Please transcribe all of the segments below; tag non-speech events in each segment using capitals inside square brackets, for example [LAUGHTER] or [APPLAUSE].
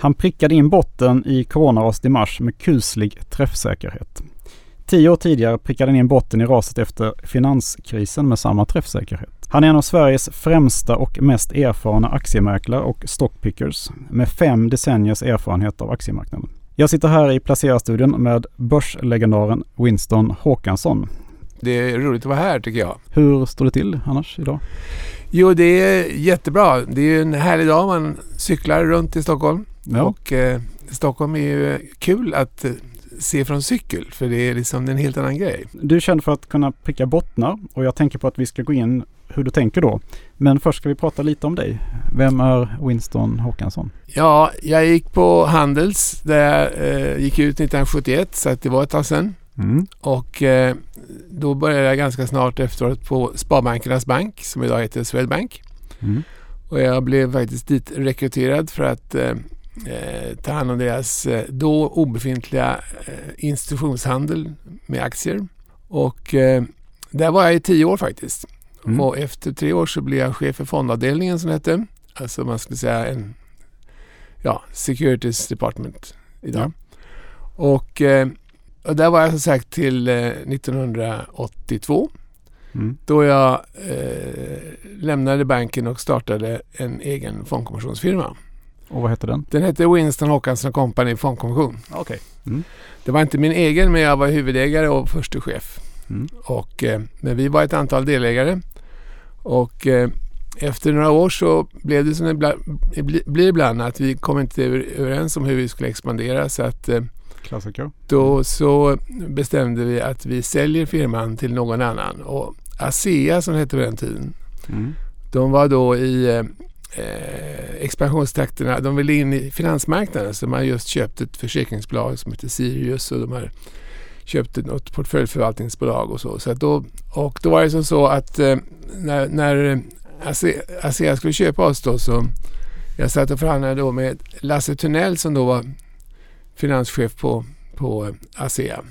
Han prickade in botten i coronaраset i mars med kuslig träffsäkerhet. Tio år tidigare prickade han in botten i raset efter finanskrisen med samma träffsäkerhet. Han är en av Sveriges främsta och mest erfarna aktiemäklare och stockpickers med fem decenniers erfarenhet av aktiemarknaden. Jag sitter här i Placerarstudion med börslegendaren Winston Håkansson. Det är roligt att vara här tycker jag. Hur står det till annars idag? Jo, det är jättebra. Det är en härlig dag. Man cyklar runt i Stockholm. Ja. Och eh, Stockholm är ju kul att eh, se från cykel för det är liksom en helt annan grej. Du är känd för att kunna pricka bottnar och jag tänker på att vi ska gå in hur du tänker då. Men först ska vi prata lite om dig. Vem är Winston Håkansson? Ja, jag gick på Handels där jag eh, gick ut 1971 så att det var ett tag sedan. Mm. Och eh, då började jag ganska snart efteråt på Sparbankernas bank som idag heter Swedbank. Mm. Och jag blev faktiskt dit rekryterad för att eh, eh ta hand om deras eh, då obefintliga eh, institutionshandel med aktier. Och där var jag i tio år faktiskt. Mm. Och efter tre år så blev jag chef för fondavdelningen som det hette. Alltså man skulle säga en ja, Securities Department idag. Ja. Och, eh, och där var jag som sagt till eh, 1982. Mm. Då jag eh, lämnade banken och startade en egen fondkommissionsfirma. Och vad hette den? Den hette Winston Håkansson Company Fondkommission. Okay. Mm. Det var inte min egen men jag var huvudägare och förste chef. Mm. Och, eh, men vi var ett antal delägare och eh, efter några år så blev det som det blir ibland att vi kom inte överens om hur vi skulle expandera så att eh, Klassiker. Då så bestämde vi att vi säljer firman till någon annan och ASEA som det hette på den tiden mm. de var då i eh, expansionstakterna. De ville in i finansmarknaden så de har just köpt ett försäkringsbolag som heter Sirius och de har köpte något portföljförvaltningsbolag och så. så då, och då var det som så att eh, när, när ASEA skulle köpa oss då så jag satt och förhandlade då med Lasse Tunnell som då var finanschef på, på ASEA.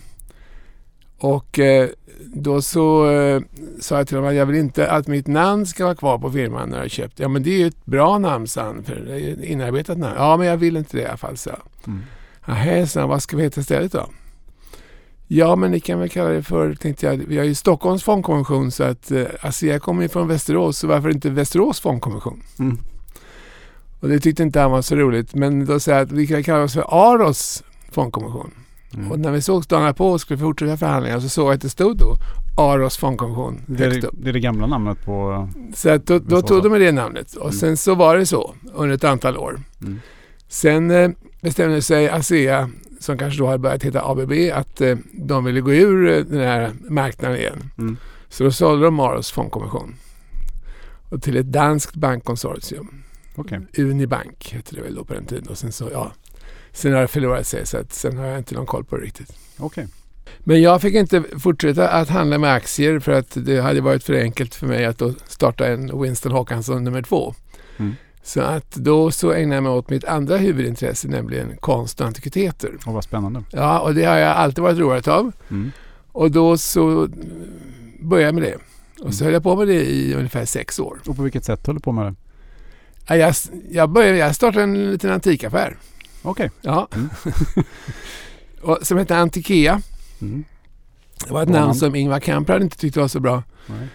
Och eh, då så eh, sa jag till honom att jag vill inte att mitt namn ska vara kvar på firman när jag köpt. Ja men det är ju ett bra namn sa han, för det är ett inarbetat namn. Ja men jag vill inte det i alla fall så. Mm. Jaha, så vad ska vi heta istället då? Ja, men ni kan väl kalla det för, tänkte jag, vi har ju Stockholms fondkommission så att eh, ASEA kommer ju från Västerås så varför inte Västerås fondkommission? Mm. Och det tyckte inte han var så roligt men då sa jag att vi kan kalla oss för Aros fondkommission. Mm. Och när vi såg dagarna på och skulle fortsätta förhandlingarna så såg jag att det stod då Aros fondkommission. Det är det, det är det gamla namnet på... Så att då, då tog de med det namnet och mm. sen så var det så under ett antal år. Mm. Sen eh, bestämde sig ASEA som kanske då har börjat heta ABB, att eh, de ville gå ur eh, den här marknaden igen. Mm. Så då sålde de Maros fondkommission och till ett danskt bankkonsortium. Okay. Unibank hette det väl då på den tiden. Och sen, så, ja, sen har det förlorat sig så att sen har jag inte någon koll på det riktigt. Okay. Men jag fick inte fortsätta att handla med aktier för att det hade varit för enkelt för mig att då starta en Winston Håkansson nummer två. Mm. Så att då så ägnar jag mig åt mitt andra huvudintresse, nämligen konst och antikviteter. Och vad spännande. Ja, och det har jag alltid varit road av. Mm. Och då så började jag med det. Och så mm. höll jag på med det i ungefär sex år. Och på vilket sätt höll du på med det? Ja, jag, jag, började, jag startade en liten antikaffär. Okej. Okay. Ja. Mm. [LAUGHS] och, som hette Antikea. Mm. Det var ett namn som Ingvar Kamprad inte tyckte var så bra. Nej.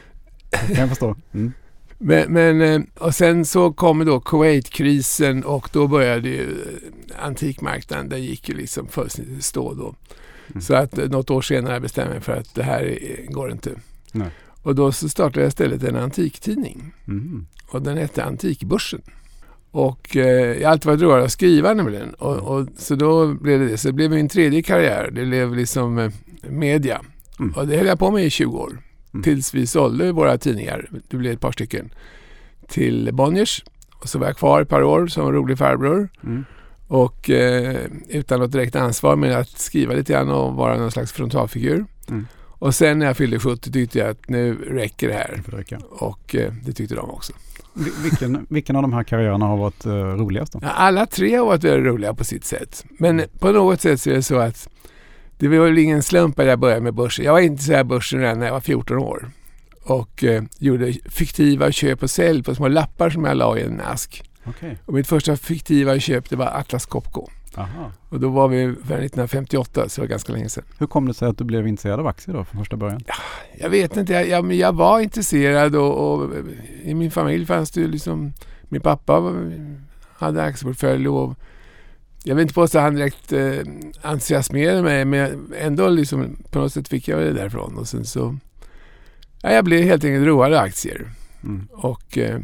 Det kan jag förstå. Mm. Men, men, eh, och sen så kom då Kuwait-krisen och då började ju eh, antikmarknaden, den gick ju liksom fullständigt stå då. Mm. Så att eh, något år senare bestämde jag mig för att det här går inte. Nej. Och då så startade jag istället en antiktidning. Mm. Och den hette Antikbörsen. Och eh, jag har alltid varit rolig att skriva nämligen. Och, och, så då blev det det. Så det blev min tredje karriär. Det blev liksom eh, media. Mm. Och det höll jag på med i 20 år. Mm. Tills vi sålde våra tidningar, det blev ett par stycken, till Bonniers. Och så var jag kvar ett par år som rolig farbror. Mm. Och eh, utan något direkt ansvar med att skriva lite grann och vara någon slags frontalfigur. Mm. Och sen när jag fyllde 70 tyckte jag att nu räcker det här. Det och eh, det tyckte de också. Vilken, vilken av de här karriärerna har varit uh, roligast? Då? Alla tre har varit väldigt roliga på sitt sätt. Men mm. på något sätt så är det så att det var väl ingen slump att jag började med börsen. Jag var intresserad av börsen redan när jag var 14 år och eh, gjorde fiktiva köp och sälj på små lappar som jag la i en ask. Okej. Och mitt första fiktiva köp det var Atlas Copco. Aha. Och då var vi ungefär 1958 så det var ganska länge sedan. Hur kom det sig att du blev intresserad av aktier då från första början? Jag vet inte, jag, jag, jag var intresserad och, och i min familj fanns det ju liksom Min pappa var- hade aktieportfölj och jag vill inte påstå att han direkt eh, entusiasmerade mig men ändå liksom på något sätt fick jag det därifrån och sen så ja, jag blev helt enkelt road av aktier Mm. och, eh,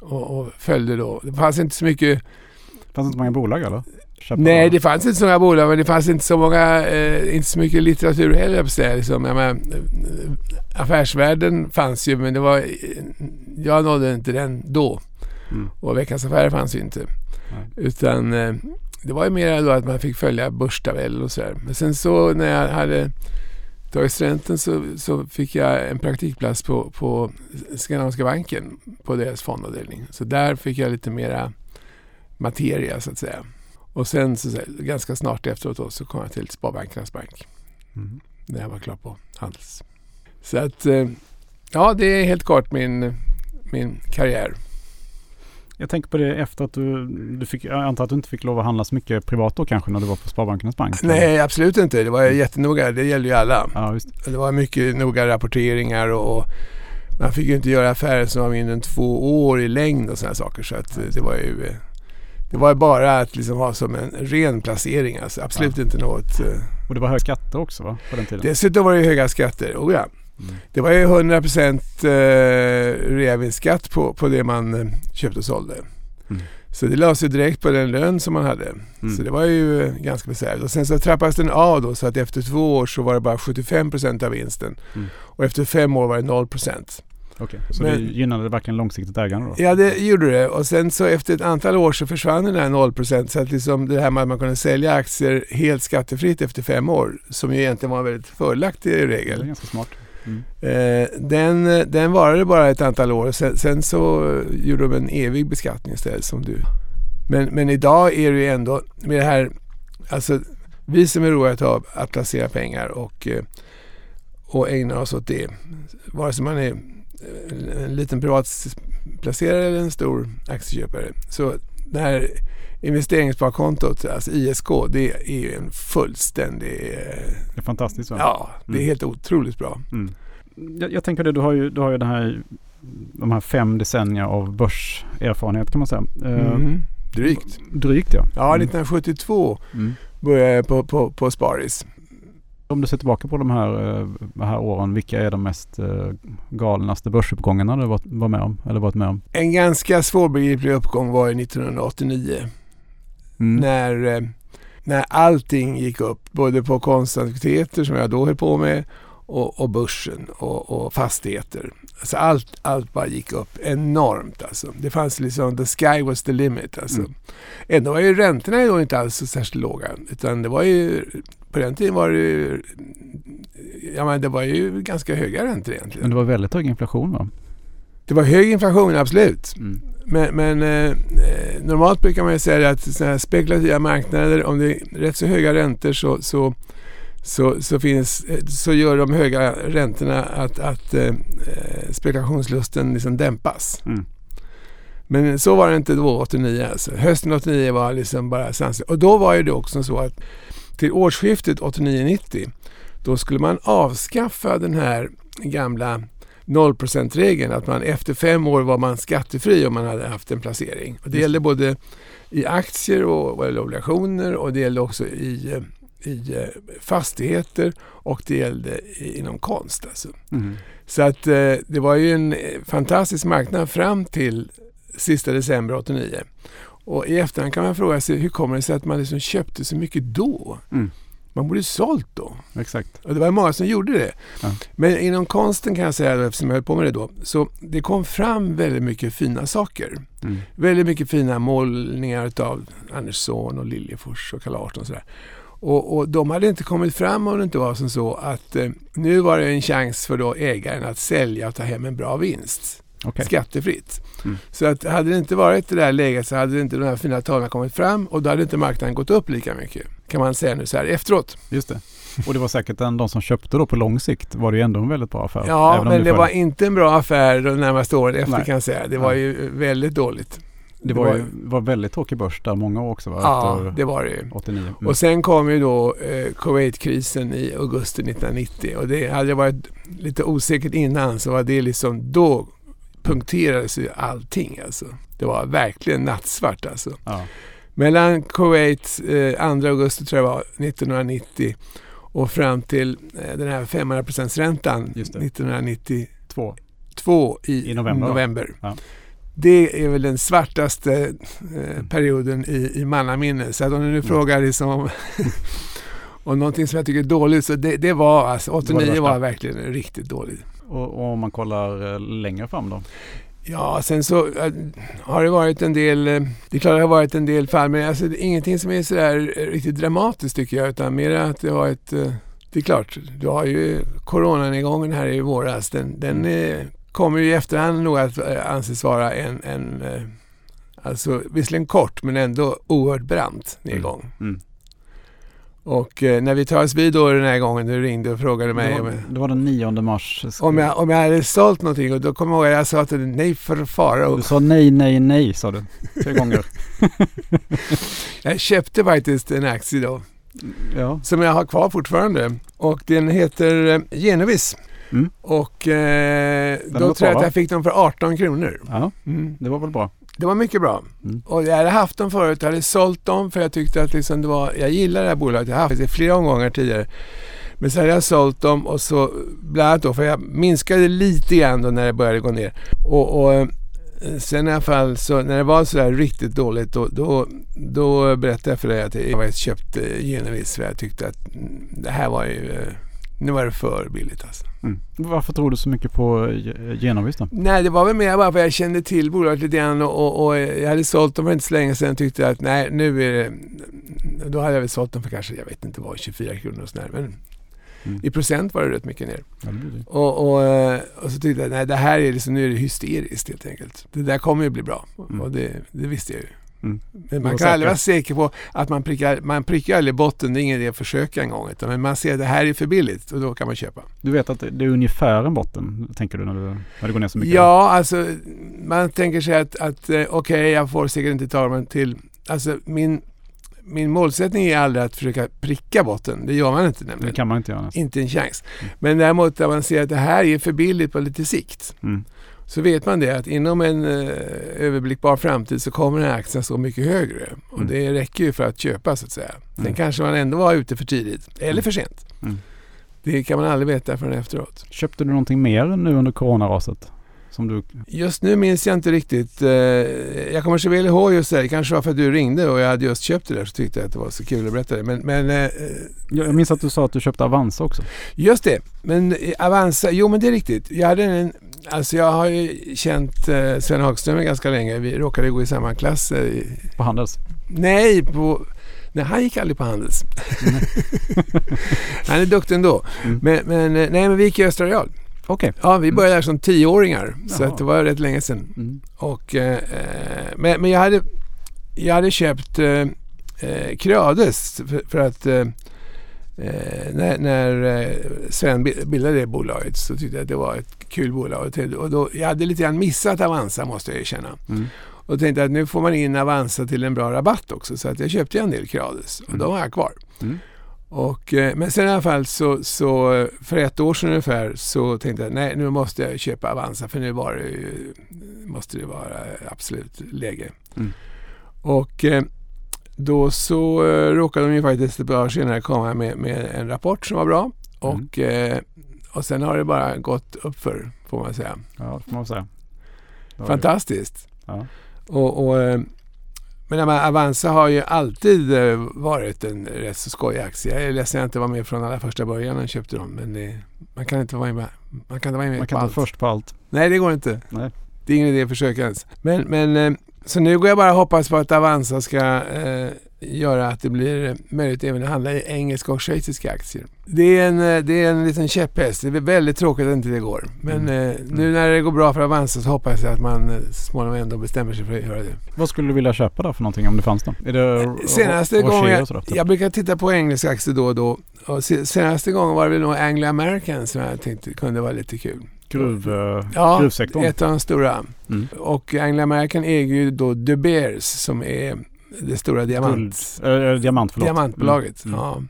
och, och följde då. Det fanns inte så mycket Fanns det inte många bolag eller? Köpa- Nej, det fanns inte så många bolag men det fanns inte så många, eh, inte så mycket litteratur heller jag säga. Liksom, jag menar, eh, affärsvärlden fanns ju men det var, eh, jag nådde inte den då. Mm. Och Veckans Affärer fanns ju inte. Nej. Utan eh, det var ju mer då att man fick följa börstabell och sådär. Men sen så när jag hade tagit studenten så, så fick jag en praktikplats på, på Skandinaviska banken på deras fondavdelning. Så där fick jag lite mera materia så att säga. Och sen så, ganska snart efteråt då, så kom jag till Sparbankernas bank Mm. när jag var klar på Handels. Så att eh, ja, det är helt kort min, min karriär. Jag tänker på det efter att du, du fick, jag antar att du inte fick lov att handla så mycket privat då kanske när du var på Sparbankernas bank? Nej, absolut inte. Det var jättenoga. Det gäller ju alla. Ja. Det var mycket noga rapporteringar och, och man fick ju inte göra affärer som var mindre än två år i längd och sådana saker. Så att eh, det var ju eh, det var bara att liksom ha som en ren placering. Alltså absolut inte något. eh, Och det var höga skatter också va? På den tiden? Dessutom var det höga skatter. Oh ja. Mm. Det var ju 100% eh, reavinstskatt på, på det man eh, köpte och sålde. Mm. Så det lades ju direkt på den lön som man hade. Mm. Så det var ju ganska besvärligt. Och sen så trappades den av då så att efter två år så var det bara 75% av vinsten. Mm. Och efter fem år var det 0%. Okej, så Men- det gynnade verkligen långsiktigt ägande då? Ja det gjorde det. Och sen så efter ett antal år så försvann den här 0% så att liksom det här med att man kunde sälja aktier helt skattefritt efter fem år som ju egentligen var väldigt fördelaktig i Det är regel. ganska smart. Mm. Eh, den, den varade bara ett antal år. Sen, sen så gjorde de en evig beskattning istället som du. Men, men idag är det ju ändå med det här, alltså vi som är roade av att placera pengar och, eh, och ägna oss åt det. Vare sig man är en liten privatplacerare eller en stor aktieköpare. Så det här investeringssparkontot, alltså ISK, det är ju en fullständig... eh, Det är fantastiskt va? Ja, det är Mm. helt otroligt bra. Mm. Jag, jag tänker det, du har ju, du har ju den här, de här fem decennier av börserfarenhet kan man säga. Eh, Mm. Drygt. Drygt ja. Ja, Mm. 1972 Mm. började jag på, på, på Sparis. Om du ser tillbaka på de här, eh, de här åren, vilka är de mest eh, galnaste börsuppgångarna du var, med om? Eller varit med om? En ganska svårbegriplig uppgång var ju 1989 Mm. när, eh, när allting gick upp. Både på konstantikviteter som jag då höll på med och, och börsen och, och fastigheter. Alltså allt, allt bara gick upp enormt alltså. Det fanns liksom, the sky was the limit alltså. Mm. Ändå var ju räntorna då inte alls så särskilt låga. Utan det var ju, på den tiden var det ju, ja men det var ju ganska höga räntor egentligen. Men det var väldigt hög inflation va? Det var hög inflation, absolut. Mm. Men, men eh, eh, normalt brukar man ju säga att såna här spekulativa marknader, om det är rätt så höga räntor så, så, så, så, finns, eh, så gör de höga räntorna att, att eh, eh, spekulationslusten liksom dämpas. Mm. Men så var det inte då 89. Alltså. Hösten 89 var liksom bara sanslöst. Och då var ju det också så att till årsskiftet 89-90 då skulle man avskaffa den här gamla 0%-regeln att man efter fem år var man skattefri om man hade haft en placering. Och det gällde både i aktier och eller obligationer och det gällde också i, eh, i eh, fastigheter och det gällde inom konst. Alltså. Mm. Så att eh, det var ju en eh, fantastisk marknad fram till sista december 89. Och i efterhand kan man fråga sig hur kommer det sig att man liksom köpte så mycket då? Mm. Man borde ju sålt då. Exakt. Och det var många som gjorde det. Ja. Men inom konsten kan jag säga, eftersom jag höll på med det då, så det kom fram väldigt mycket fina saker. Mm. Väldigt mycket fina målningar av Anders Zorn och Liljefors och Carl Larsson och sådär. Och, och de hade inte kommit fram om det inte var som så att eh, nu var det en chans för då ägaren att sälja och ta hem en bra vinst. Okej. Skattefritt. Mm. Så att hade det inte varit det där läget så hade inte de här fina talen kommit fram och då hade inte marknaden gått upp lika mycket. Kan man säga nu så här efteråt. Just det. Och det var säkert de som köpte då på lång sikt var det ju ändå en väldigt bra affär. Ja, men det var inte en bra affär de närmaste åren efter Nej. kan jag säga. Det var Nej. ju väldigt dåligt. Det var, ju, var väldigt tråkig börs där många år också va? Ja, det var det ju. 89. Mm. Och sen kom ju då eh, Kuwait-krisen i augusti 1990 och det hade varit lite osäkert innan så var det liksom då punkterades ju allting alltså. Det var verkligen nattsvart alltså. ja. Mellan Kuwait eh, 2 augusti tror jag var 1990 och fram till eh, den här 500 räntan Just det. 1992 Två. i, I november, november. Ja. Det är väl den svartaste eh, perioden i, i mannaminne. Så att om du nu Mm. frågar liksom om, [LAUGHS] om någonting som jag tycker är dåligt så det, det var alltså Det var det 89 var, värsta. verkligen riktigt dåligt. Och, och om man kollar eh, längre fram då? Ja, sen så eh, har det varit en del, det är klart det har varit en del fall, men alltså, är ingenting som är sådär riktigt dramatiskt tycker jag, utan mer att det har ett, det är klart, du har ju coronanedgången här i våras, den, den eh, kommer ju i efterhand nog att eh, anses vara en, en eh, alltså visserligen kort men ändå oerhört brant nedgång. Mm. Och eh, när vi tar oss vid då den här gången, du ringde och frågade mig Det om var, det var den 9 mars. om jag, om jag hade sålt någonting och då kommer jag ihåg att jag sa dig, nej för fara. Du sa nej, nej, nej sa du. Tre gånger. [LAUGHS] Jag köpte faktiskt en aktie då Ja. som jag har kvar fortfarande och den heter eh, Genovis. Mm. Och eh, då tror jag att jag fick dem för 18 kronor. ja, Mm. det var väl bra. Det var mycket bra. Mm. Och jag hade haft dem förut, jag hade sålt dem för jag tyckte att liksom det var, jag gillar det här bolaget, jag har haft det i flera omgångar tidigare. Men så hade jag sålt dem och så bland annat då, för jag minskade lite grann då när det började gå ner. Och, och eh, sen i alla fall så när det var sådär riktigt dåligt då, då, då berättade jag för dig att jag köpte Genevis för jag tyckte att mm, det här var ju, eh, nu var det för billigt alltså. Mm. Varför tror du så mycket på eh, Genovis då? Nej, det var väl mer bara för jag kände till bolaget lite grann och, och, och jag hade sålt dem för inte så länge sedan och tyckte att nej, nu är det... Då hade jag väl sålt dem för kanske, jag vet inte vad, 24 kronor och sådär. Men Mm. i procent var det rätt mycket ner. Ja, det och, eh, och så tyckte jag, nej det här är liksom, nu är det hysteriskt helt enkelt. Det där kommer ju bli bra. Mm. Och det, det visste jag ju. Mm. Man kan aldrig säker. vara säker på att man prickar, man prickar aldrig botten, det är ingen idé att försöka en gång. Utan, men man ser att det här är för billigt och då kan man köpa. Du vet att det det är ungefär en botten, tänker du, när, du, när det går ner så mycket? Ja, alltså man tänker sig att, att eh, okej, jag får säkert inte ta mig till... Alltså min, min målsättning är aldrig att försöka pricka botten. Det gör man inte Det nämligen. kan man inte göra nästan. Inte en chans. Mm. Men däremot när man ser att det här är för billigt på lite sikt. Mm. Så vet man det att inom en eh, överblickbar framtid så kommer den här aktien stå mycket högre. Och Mm. det räcker ju för att köpa så att säga. Sen Mm. kanske man ändå var ute för tidigt. Eller Mm. för sent. Mm. Det kan man aldrig veta förrän efteråt. Köpte du någonting mer nu under coronaraset? Som du... Just nu minns jag inte riktigt. Eh, Jag kommer så väl ihåg just det. Det kanske var för att du ringde och jag hade just köpt det där så tyckte jag att det var så kul att berätta det. Men, men eh, Jag minns att du sa att du köpte Avanza också. just det. Men Avanza, jo men det är riktigt. Jag hade en, alltså jag har ju känt eh, Sven Hagström ganska länge. Vi råkade gå i samma klass. eh, På Handels. Nej, på, nej, han gick aldrig på Handels. [LAUGHS] han är duktig ändå. Mm. Men, men, eh, nej, men vi gick i Östra Real. Okej. Ja, vi började där som tioåringar. Så Jaha. att det var rätt länge sedan. Mm. Och, eh, men, men jag hade, jag hade köpt eh, Creades för, för att eh, eh, när, när eh, Sven bi- bildade det bolaget så tyckte jag att det var ett kul bolag. Och då, jag hade lite grann missat Avanza måste jag erkänna. Mm. Och tänkte att nu får man in Avanza till en bra rabatt också. Så att jag köpte en del Creades och Mm. de har jag kvar. Mm. Och, eh, men sen i alla fall så, så för ett år sedan ungefär så tänkte jag nej nu måste jag köpa Avanza för nu var det ju, måste det vara absolut läge. Mm. Och då så eh, råkade de ju faktiskt ett par år senare komma med, med en rapport som var bra. Och, eh, och sen har det bara gått uppför får man säga. Ja, det får man säga. Fantastiskt. Ja. Och, och, eh, men Avanza har ju alltid eh, varit en rätt så skojig aktie. Jag är ledsen att jag inte var med från allra första början när jag köpte dem. Men det, man kan inte vara med, man kan inte vara med Man på kan allt. inte vara först på allt. Nej, det går inte. Nej. Det är ingen idé att försöka ens. Men, men eh, så nu går jag bara och hoppas på att Avanza ska eh, göra att det blir möjligt även att handla i engelska och schweiziska aktier. Det är en, eh, det är en liten käpphäst. Det är väldigt tråkigt att inte det går. Men eh, nu när det går bra för Avanza så hoppas jag att man eh, så småningom ändå bestämmer sig för att göra det. Vad skulle du vilja köpa då för någonting om det fanns då? Är det Senaste Rocher gången jag, sådär, typ? jag brukar titta på engelska aktier då och då. Och se, senaste gången var det nog Anglo American som jag tänkte kunde vara lite kul. Gruv, eh, ja, gruvsektorn. ett av de stora. Mm. Och Anglo American äger ju då De Beers som är det stora diamant, Guld, äh, diamant förlåt. diamantbolaget. Mm. Ja.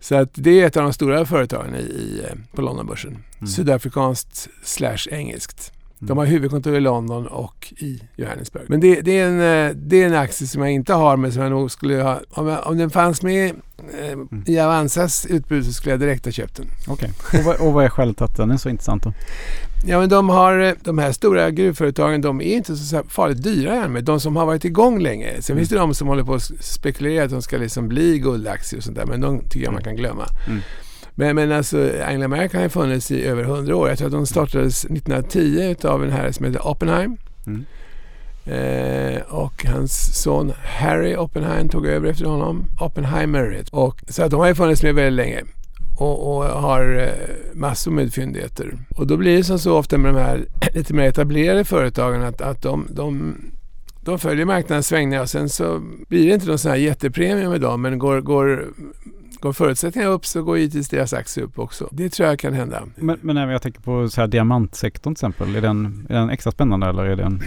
Så att det är ett av de stora företagen i, eh, på Londonbörsen. Mm. Sydafrikanskt slash engelskt. De Mm. har huvudkontor i London och i Johannesburg. Men det, det, är en, eh, det är en aktie som jag inte har men som jag nog skulle ha... Om, jag, om den fanns med eh, i Avanzas utbud så skulle jag direkt ha köpt den. Okej. Och, vad- och vad är skälet att den är så intressant då? Ja men de har, eh, de här stora gruvföretagen de är inte så farligt dyra än med. De som har varit igång länge. Sen finns det de som håller på att spekulera att de ska liksom bli guldaktier och sånt där. Men de tycker jag man kan glömma. Mm. Men, men alltså Anglo American har funnits i över 100 år. Jag tror att de startades 1910 av en herre som heter Oppenheim. Mm. Eh, och hans son Harry Oppenheim tog över efter honom. Oppenheimer. Och, så att de har ju funnits med väldigt länge. Och, och har eh, massor med fyndigheter. Och då blir det som så ofta med de här [CLEARS THROAT] lite mer etablerade företagen att, att de, de, de följer marknadens svängningar och sen så blir det inte någon sån här jättepremie med dem men går, går, går förutsättningarna upp så går givetvis deras aktie upp också. Det tror jag kan hända. Men, men även jag tänker på så här diamantsektorn till exempel. Är den, är den extra spännande eller är den...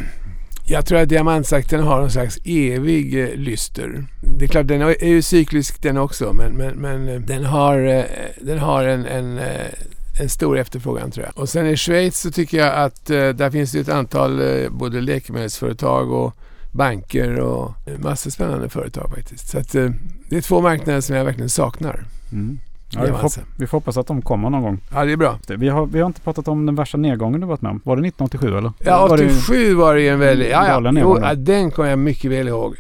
Jag tror att diamantsakten har en slags evig eh, lyster. Det är klart, den är är ju cyklisk den också, men, men, men eh, den har, eh, den har en, en, en stor efterfrågan tror jag. Och sen i Schweiz så tycker jag att där finns det ett antal både läkemedelsföretag och banker och massor spännande företag faktiskt. Så att, eh, det är två marknader som jag verkligen saknar. Mm. Ja, vi, får, Diamansen. vi får hoppas att de kommer någon gång. Ja, det är bra. Vi har, vi har inte pratat om den värsta nedgången du varit med om. Var det 1987 eller? Ja, Var det- 87 var det ju en väldigt... Ja, ja. Jo, ja, den kommer jag mycket väl ihåg.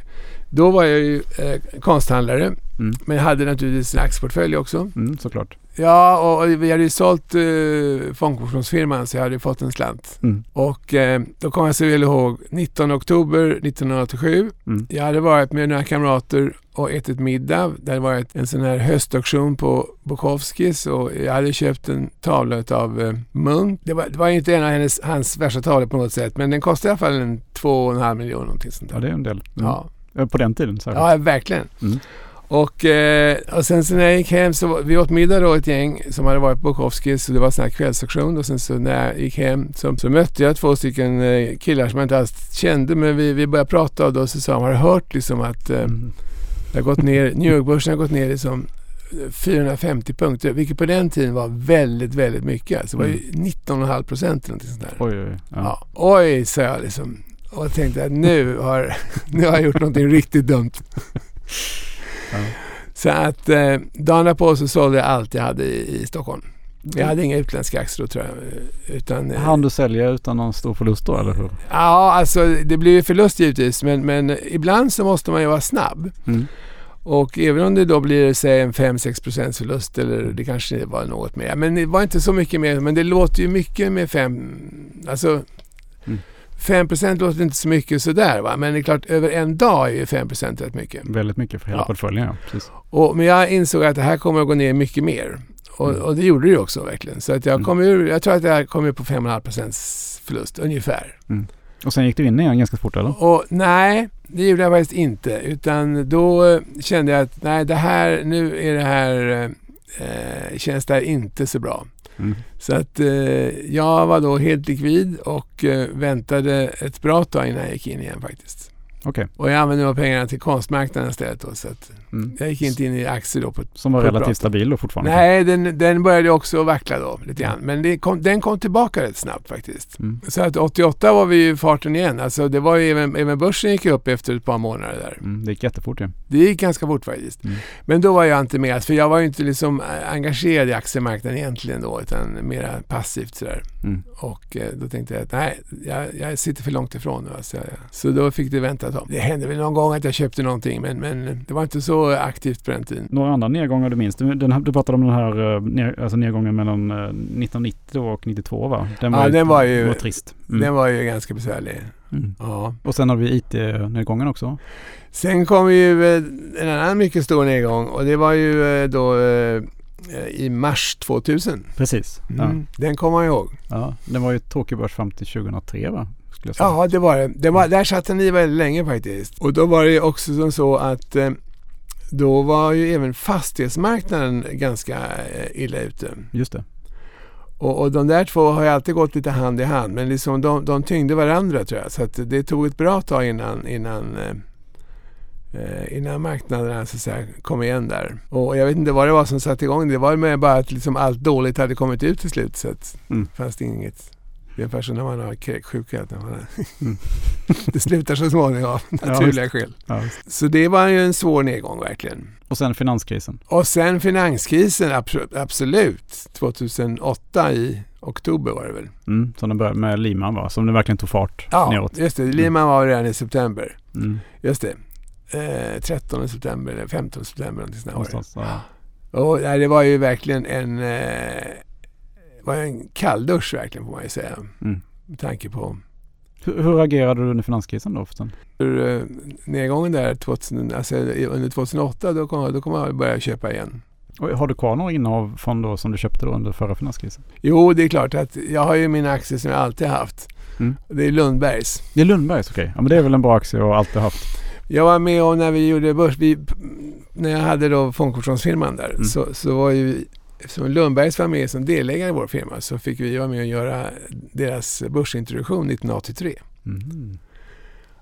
Då var jag ju eh, konsthandlare, Mm. men hade naturligtvis en aktieportfölj också. Mm, såklart. Ja, och, vi hade ju sålt eh, fondkommissionsfirman så jag hade fått en slant. Mm. Och eh, då kommer jag så väl ihåg 19 oktober 1987. Mm. Jag hade varit med några kamrater och ätit middag. Det hade varit en sån här höstauktion på Bukowskis och jag hade köpt en tavla av eh, Munk. Det var, det var inte en av hennes, hans värsta tavlor på något sätt men den kostade i alla fall en två och en halv miljon någonting sånt Ja, där. det är en del. Mm. Ja, På den tiden särskilt. ja verkligen. Mm. Och, eh, och sen så när jag gick hem så vi åt middag då ett gäng som hade varit på Bukowskis så det var sån här kvällsauktion och sen så när jag gick hem så, så mötte jag två stycken eh, killar som jag inte alls kände men vi, vi började prata och då så sa de har du hört liksom att eh, Mm. det har gått ner, New York-börsen har gått ner liksom 450 punkter vilket på den tiden var väldigt väldigt mycket. Alltså det var ju 19,5 procent eller någonting sånt där. Oj, oj. Ja. Ja. Oj, sa jag liksom. Och jag tänkte att nu har, [LAUGHS] nu har jag gjort någonting riktigt dumt. [LAUGHS] Ja. Så att eh, dagen därpå så sålde jag allt jag hade i, i Stockholm. Jag hade inga utländska aktier då tror jag. eh, Utan, eh, Han du sälja utan någon stor förlust då, eller hur? Ja, alltså det blir ju förlust givetvis. Men, men ibland så måste man ju vara snabb. Mm. Och även om det då blir säg en 5-6 procents förlust eller det kanske var något mer. Men det var inte så mycket mer. Men det låter ju mycket med 5. Alltså Mm. 5 procent låter inte så mycket sådär va. Men det är klart över en dag är ju 5 procent rätt mycket. Väldigt mycket för hela Ja. portföljen, ja. Precis. Och, men jag insåg att det här kommer att gå ner mycket mer. Och, Mm. och det gjorde det ju också verkligen. Så att jag, Mm. kom ur, jag tror att jag kom ur på 5,5 procents förlust ungefär. Och sen gick du in igen ganska fort, eller? Och nej, det gjorde jag faktiskt inte. Utan då eh, kände jag att nej, det här, nu är det här, eh, känns det här inte så bra. Mm. Så att eh, jag var då helt likvid och eh, väntade ett bra tag innan jag gick in igen faktiskt. Okej. Och jag använde de pengarna till konstmarknaden istället då. Så att Mm. jag gick inte in i aktier då på Som var på ett bra relativt sätt. stabil då fortfarande? Nej, den, den började också vackla då lite grann. Men det kom, den kom tillbaka rätt snabbt faktiskt. Mm. Så att 88 var vi ju i farten igen. Alltså det var ju även, även börsen gick upp efter ett par månader där. Mm. Det gick jättefort ju. Det gick ganska fort faktiskt. Mm. Men då var jag inte med, för jag var ju inte liksom eh, engagerad i aktiemarknaden egentligen då, utan mera passivt sådär. Mm. Och eh, då tänkte jag att nej, jag, jag sitter för långt ifrån nu. Alltså, så då fick det vänta ett tag. Det hände väl någon gång att jag köpte någonting, men, men det var inte så aktivt på den tiden. Några andra nedgångar du minns? Du, den, du pratade om den här eh, ner, alltså nedgången mellan eh, 1990 och 92 va? Den Ja, den var ju- var trist. Mm. Den var ju ganska besvärlig. Mm. Ja. Och sen har vi IT-nedgången också. Sen kom ju eh, en annan mycket stor nedgång och det var ju eh, då eh, i mars 2000. Precis. Mm. Den kommer man ihåg. Ja. Ja. Den var ju tråkig börs fram till 2003 va? Ja, det var det. det var, där satt den i väldigt länge faktiskt. Och då var det också som så att eh, då var ju även fastighetsmarknaden ganska eh, illa ute. Just det. Och, och de där två har ju alltid gått lite hand i hand men liksom de, de tyngde varandra tror jag. Så det tog ett bra tag innan, innan eh, eh, innan marknaderna så att säga, kom igen där. Och jag vet inte vad det var som satte igång det. var med bara att liksom allt dåligt hade kommit ut till slut. Så att Mm. fanns det inget. Det är ungefär som när man har kräksjuka. när man Mm. [LAUGHS] det slutar så småningom av naturliga skäl. Ja. Så det var ju en svår nedgång verkligen. och sen finanskrisen. Och sen finanskrisen, abso- absolut. 2008 i oktober var det väl. Mm, som den började med Liman va? Som det verkligen tog fart Ja, neråt. just det. Lehman var redan i september. Mm, Just det. Eh, 13 september eller 15 september någonting sånt det. någonstans, ja. Och, nej, det var ju verkligen en, eh, var en kalldusch verkligen får man ju säga. Mm. Med tanke på Hur, hur agerade du under finanskrisen då hur, eh, nedgången där 2000, alltså, under 2008 då kom, då kom jag börja köpa igen. Och har du kvar några innehav från då som du köpte då under förra finanskrisen? Jo, det är klart att jag har ju mina aktier som jag alltid haft. Mm. Det är Lundbergs. Det är Lundbergs, okej. Ja men det är väl en bra aktie att alltid haft. Jag var med om när vi gjorde börs, vi, när jag hade då fondkommissionsfirman där Mm. så, så var ju Eftersom Lundbergs var med som delägare i vår firma så fick vi vara med och göra deras börsintroduktion 1983. Mm.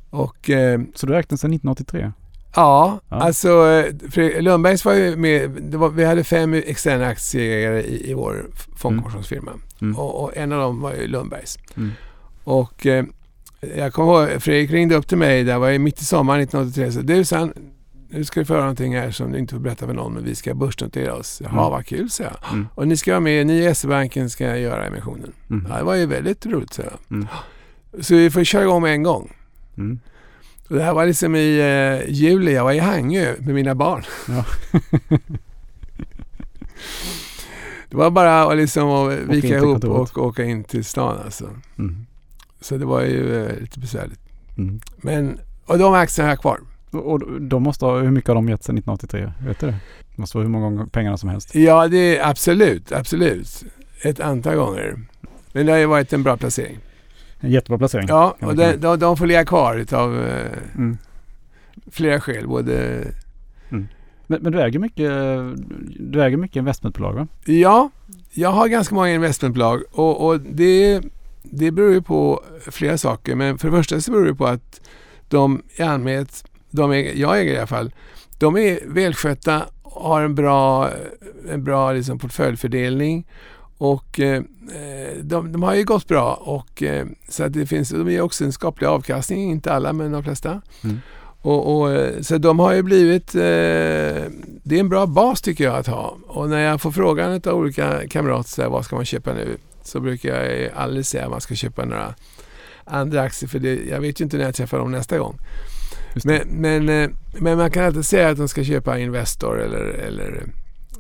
Och eh, Så du den sedan 1983? ja, Ja. alltså eh, Lundbergs var ju med. Det var, vi hade fem externa aktieägare i, i vår fondkommissionsfirma. Mm. Och, och en av dem var ju Lundbergs. Mm. Och eh, jag kommer ihåg, Fredrik ringde upp till mig, där var jag mitt i sommaren 1983. Så du, sa han, nu ska vi få höra någonting här som du inte får berätta för någon, men vi ska börsnotera oss. Jaha, Mm. vad kul, så jag. Mm. Och ni ska vara med, ni i SE-banken ska göra emissionen. Mm. Ja, det var ju väldigt roligt, så jag. Mm. Så vi får köra igång med en gång. Mm. Och det här var liksom i eh, juli, jag var i Hangö med mina barn. Ja. [LAUGHS] det var bara att liksom att vika ihop och åka in till stan alltså. Mm. Så det var ju eh, lite besvärligt. Mm. Men, och de aktierna har jag kvar. Och, de måste ha, hur mycket har de gett sedan 1983? Vet du det? Det måste vara hur många gånger pengarna som helst. Ja, det är absolut, absolut. Ett antal gånger. Men det har ju varit en bra placering. En jättebra placering. Ja, och de, de, de får ligga kvar utav eh, Mm. flera skäl. Både, Men, men du äger mycket, du äger mycket investmentbolag va? ja, jag har ganska många investmentbolag och, och det, det beror ju på flera saker. Men för det första så beror det på att de i allmänhet, de äger, jag äger i alla fall, de är välskötta och har en bra, en bra liksom portföljfördelning. Och eh, de, de har ju gått bra och eh, så att det finns, de ger också en skaplig avkastning, inte alla men de flesta. Mm. Och, och, eh, så de har ju blivit, eh, det är en bra bas tycker jag att ha. Och när jag får frågan av olika kamrater, så här, vad ska man köpa nu? Så brukar jag aldrig säga att man ska köpa några andra aktier för det, jag vet ju inte när jag träffar dem nästa gång. Men, men, eh, men man kan alltid säga att de ska köpa Investor eller, eller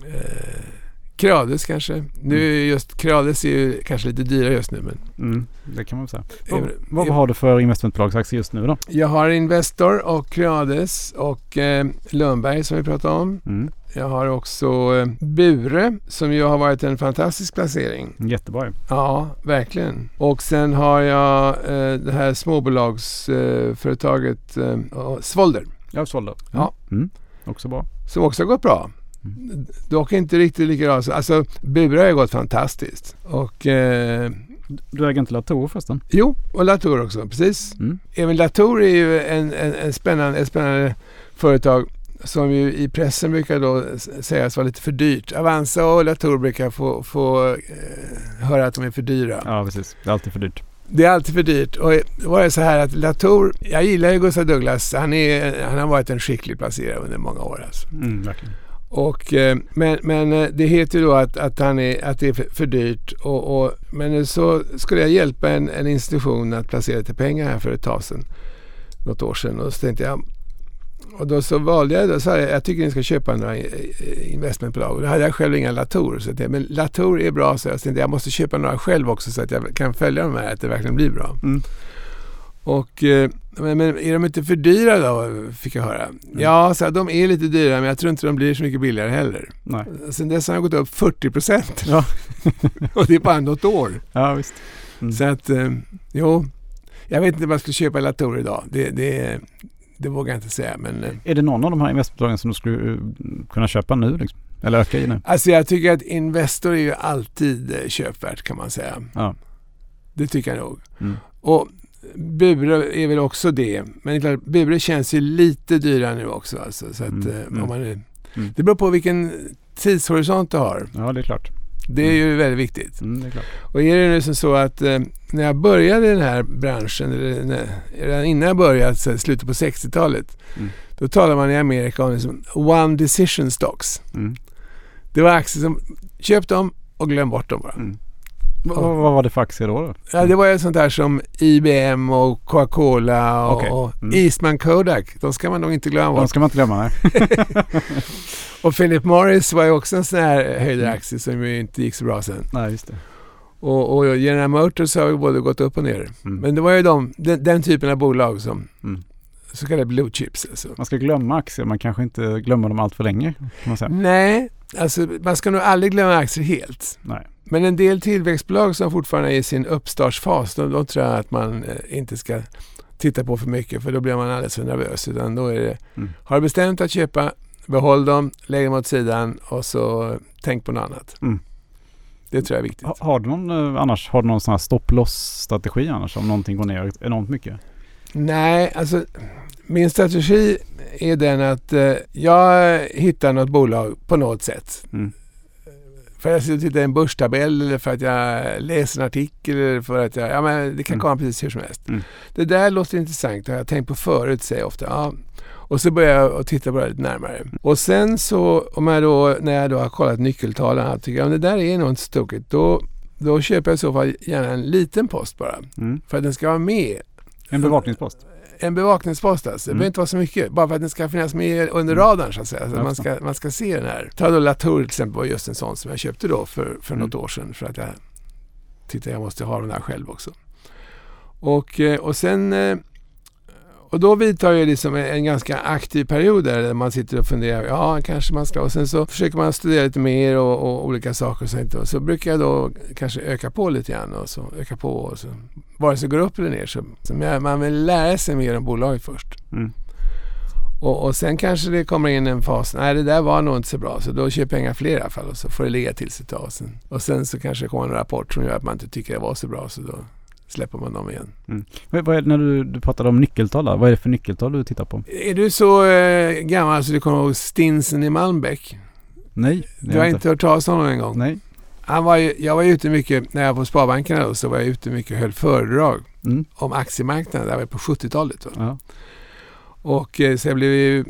eh, Creades kanske. Nu är just Creades är ju kanske lite dyrare just nu men Mm, det kan man säga. Eh, Vad, vad har du för investmentbolagsaktier just nu då? jag har Investor och Creades och eh, Lundberg som vi pratade om. Mm, Jag har också eh, Bure som ju har varit en fantastisk placering. jättebra. Ja, verkligen. Och sen har jag eh, det här småbolagsföretaget eh, ja, Svolder Jag sålde. Ja. Mm, också bra. som också har gått bra. Mm. Dock inte riktigt lika bra. Alltså Bure har ju gått fantastiskt. Och eh, Du äger inte Latour förresten? jo, och Latour också. Precis. Mm. Även Latour är ju en, en, en spännande, ett spännande företag som ju i pressen brukar då sägas vara lite för dyrt. Avanza och Latour brukar få, få eh, höra att de är för dyra. Ja, precis. Det är alltid för dyrt. Det är alltid för dyrt. Och det var det så här att Latour, jag gillar ju Gustav Douglas. Han, är, han har varit en skicklig placerare under många år. Alltså. Mm, verkligen. Och, eh, men, men eh, det heter ju då att, att, han är, att det är för, för dyrt. Och, och, men så skulle jag hjälpa en, en institution att placera lite pengar här för ett tag sedan. Något år sedan. Och så tänkte jag och då så valde jag, då sa jag, jag tycker ni ska köpa några eh, investmentbolag. Och då hade jag själv inga Latour. Så jag men Latour är bra, så jag tänkte jag måste köpa några själv också så att jag kan följa de här, att det verkligen blir bra. Mm. Och, eh, men, men är de inte för dyra då, fick jag höra. Ja, så här, de är lite dyra, men jag tror inte de blir så mycket billigare heller. Nej. Sen dess har de gått upp 40 procent. Ja. [LAUGHS] och det är bara något år. Ja, visst. Mm. Så att, eh, jo, jag vet inte vad jag skulle köpa Latour idag. Det, det, det vågar jag inte säga. Men, eh, Är det någon av de här investmentbolagen som du skulle eh, kunna köpa nu? Liksom? Eller öka i nu? alltså jag tycker att Investor är ju alltid eh, köpvärt kan man säga. Ja. Det tycker jag nog. Mm. Och Bure är väl också det. Men klart, Bure känns ju lite dyrare nu också. Alltså, så att, Mm, eh, mm. om man är, Mm. Det beror på vilken tidshorisont du har. ja, det är klart. Det är ju väldigt viktigt. Mm, är. Och är det nu som så att eh, när jag började i den här branschen, eller när, redan innan jag började, så slutet på 60-talet, Mm. då talade man i Amerika om liksom one decision stocks. Mm. Det var aktier som, köp dem och glöm bort dem bara. Mm. Vad, var det för aktier då? då? Ja, det var ju sånt där som IBM och Coca-Cola och, och Mm. Eastman Kodak. De ska man nog inte glömma De ska man inte glömma. [LAUGHS] Och Philip Morris var ju också en sån här höjdaraktie som ju inte gick så bra sen. nej, just det. Och, och General Motors har ju både gått upp och ner. Mm. Men det var ju de, den, den typen av bolag som Mm. så kallade blue chips. Alltså. Man ska glömma aktier, man kanske inte glömmer dem allt för länge. Nej, alltså man ska nog aldrig glömma aktier helt. Nej. Men en del tillväxtbolag som fortfarande är i sin uppstartsfas, då, då tror jag att man eh, inte ska titta på för mycket för då blir man alldeles för nervös. Utan då är det, Mm. har du bestämt att köpa, behåll dem, lägg dem åt sidan och så tänk på något annat. Mm. Det tror jag är viktigt. Ha, har du någon eh, annars, har du någon sån här stopp-loss-strategi annars om någonting går ner enormt mycket? Nej, alltså min strategi är den att eh, jag hittar något bolag på något sätt. Mm. För att jag sitter och tittar i en börstabell eller för att jag läser en artikel eller för att jag, ja men det kan Mm. komma precis hur som helst. Mm. Det där låter intressant, det har jag tänkt på förut säger jag ofta. Ja. Och så börjar jag att titta på det lite närmare. Och sen så, om jag då, när jag då har kollat nyckeltalen och tycker att det där är nog inte så tokigt, då, då köper jag i så fall gärna en liten post bara. Mm. För att den ska vara med En bevakningspost? en bevakningspost alltså. Det Mm. behöver inte vara så mycket. Bara för att den ska finnas med under Mm. radarn så att säga. Så att man, ska, man ska se den här. Ta då Latour till exempel var just en sån som jag köpte då för, för Mm. något år sedan. För att jag tittade jag måste ha den där själv också. Och, eh, och sen eh, och då vidtar ju liksom en, ganska aktiv period där man sitter och funderar. Ja, kanske man ska. Och sen så försöker man studera lite mer och, och olika saker. Och så, och så brukar jag då kanske öka på lite grann. Och så öka på. Och så, vare sig går upp eller ner. Så, man- vill lära sig mer om bolaget först. Mm. Och, och sen kanske det kommer in en fas. Nej, det där var nog inte så bra. Så då köper jag inga fler i alla fall. Och så får det ligga till sig ett tag. Sen, och sen så kanske det kommer en rapport som gör att man inte tycker det var så bra. Så då släpper man dem igen. Är, det- när du, du pratade om nyckeltal vad är det för nyckeltal du tittar på? Är du så eh, gammal så du kommer ihåg Stinsen i Malmbäck? Nej, Du har inte hört talas om honom en gång? Nej. Han var ju, jag var ute mycket, när jag var på Sparbanken då, så var jag ute mycket och höll föredrag Mm. om aktiemarknaden. Det var på 70-talet. Va? Ja. Och eh, så jag blev ju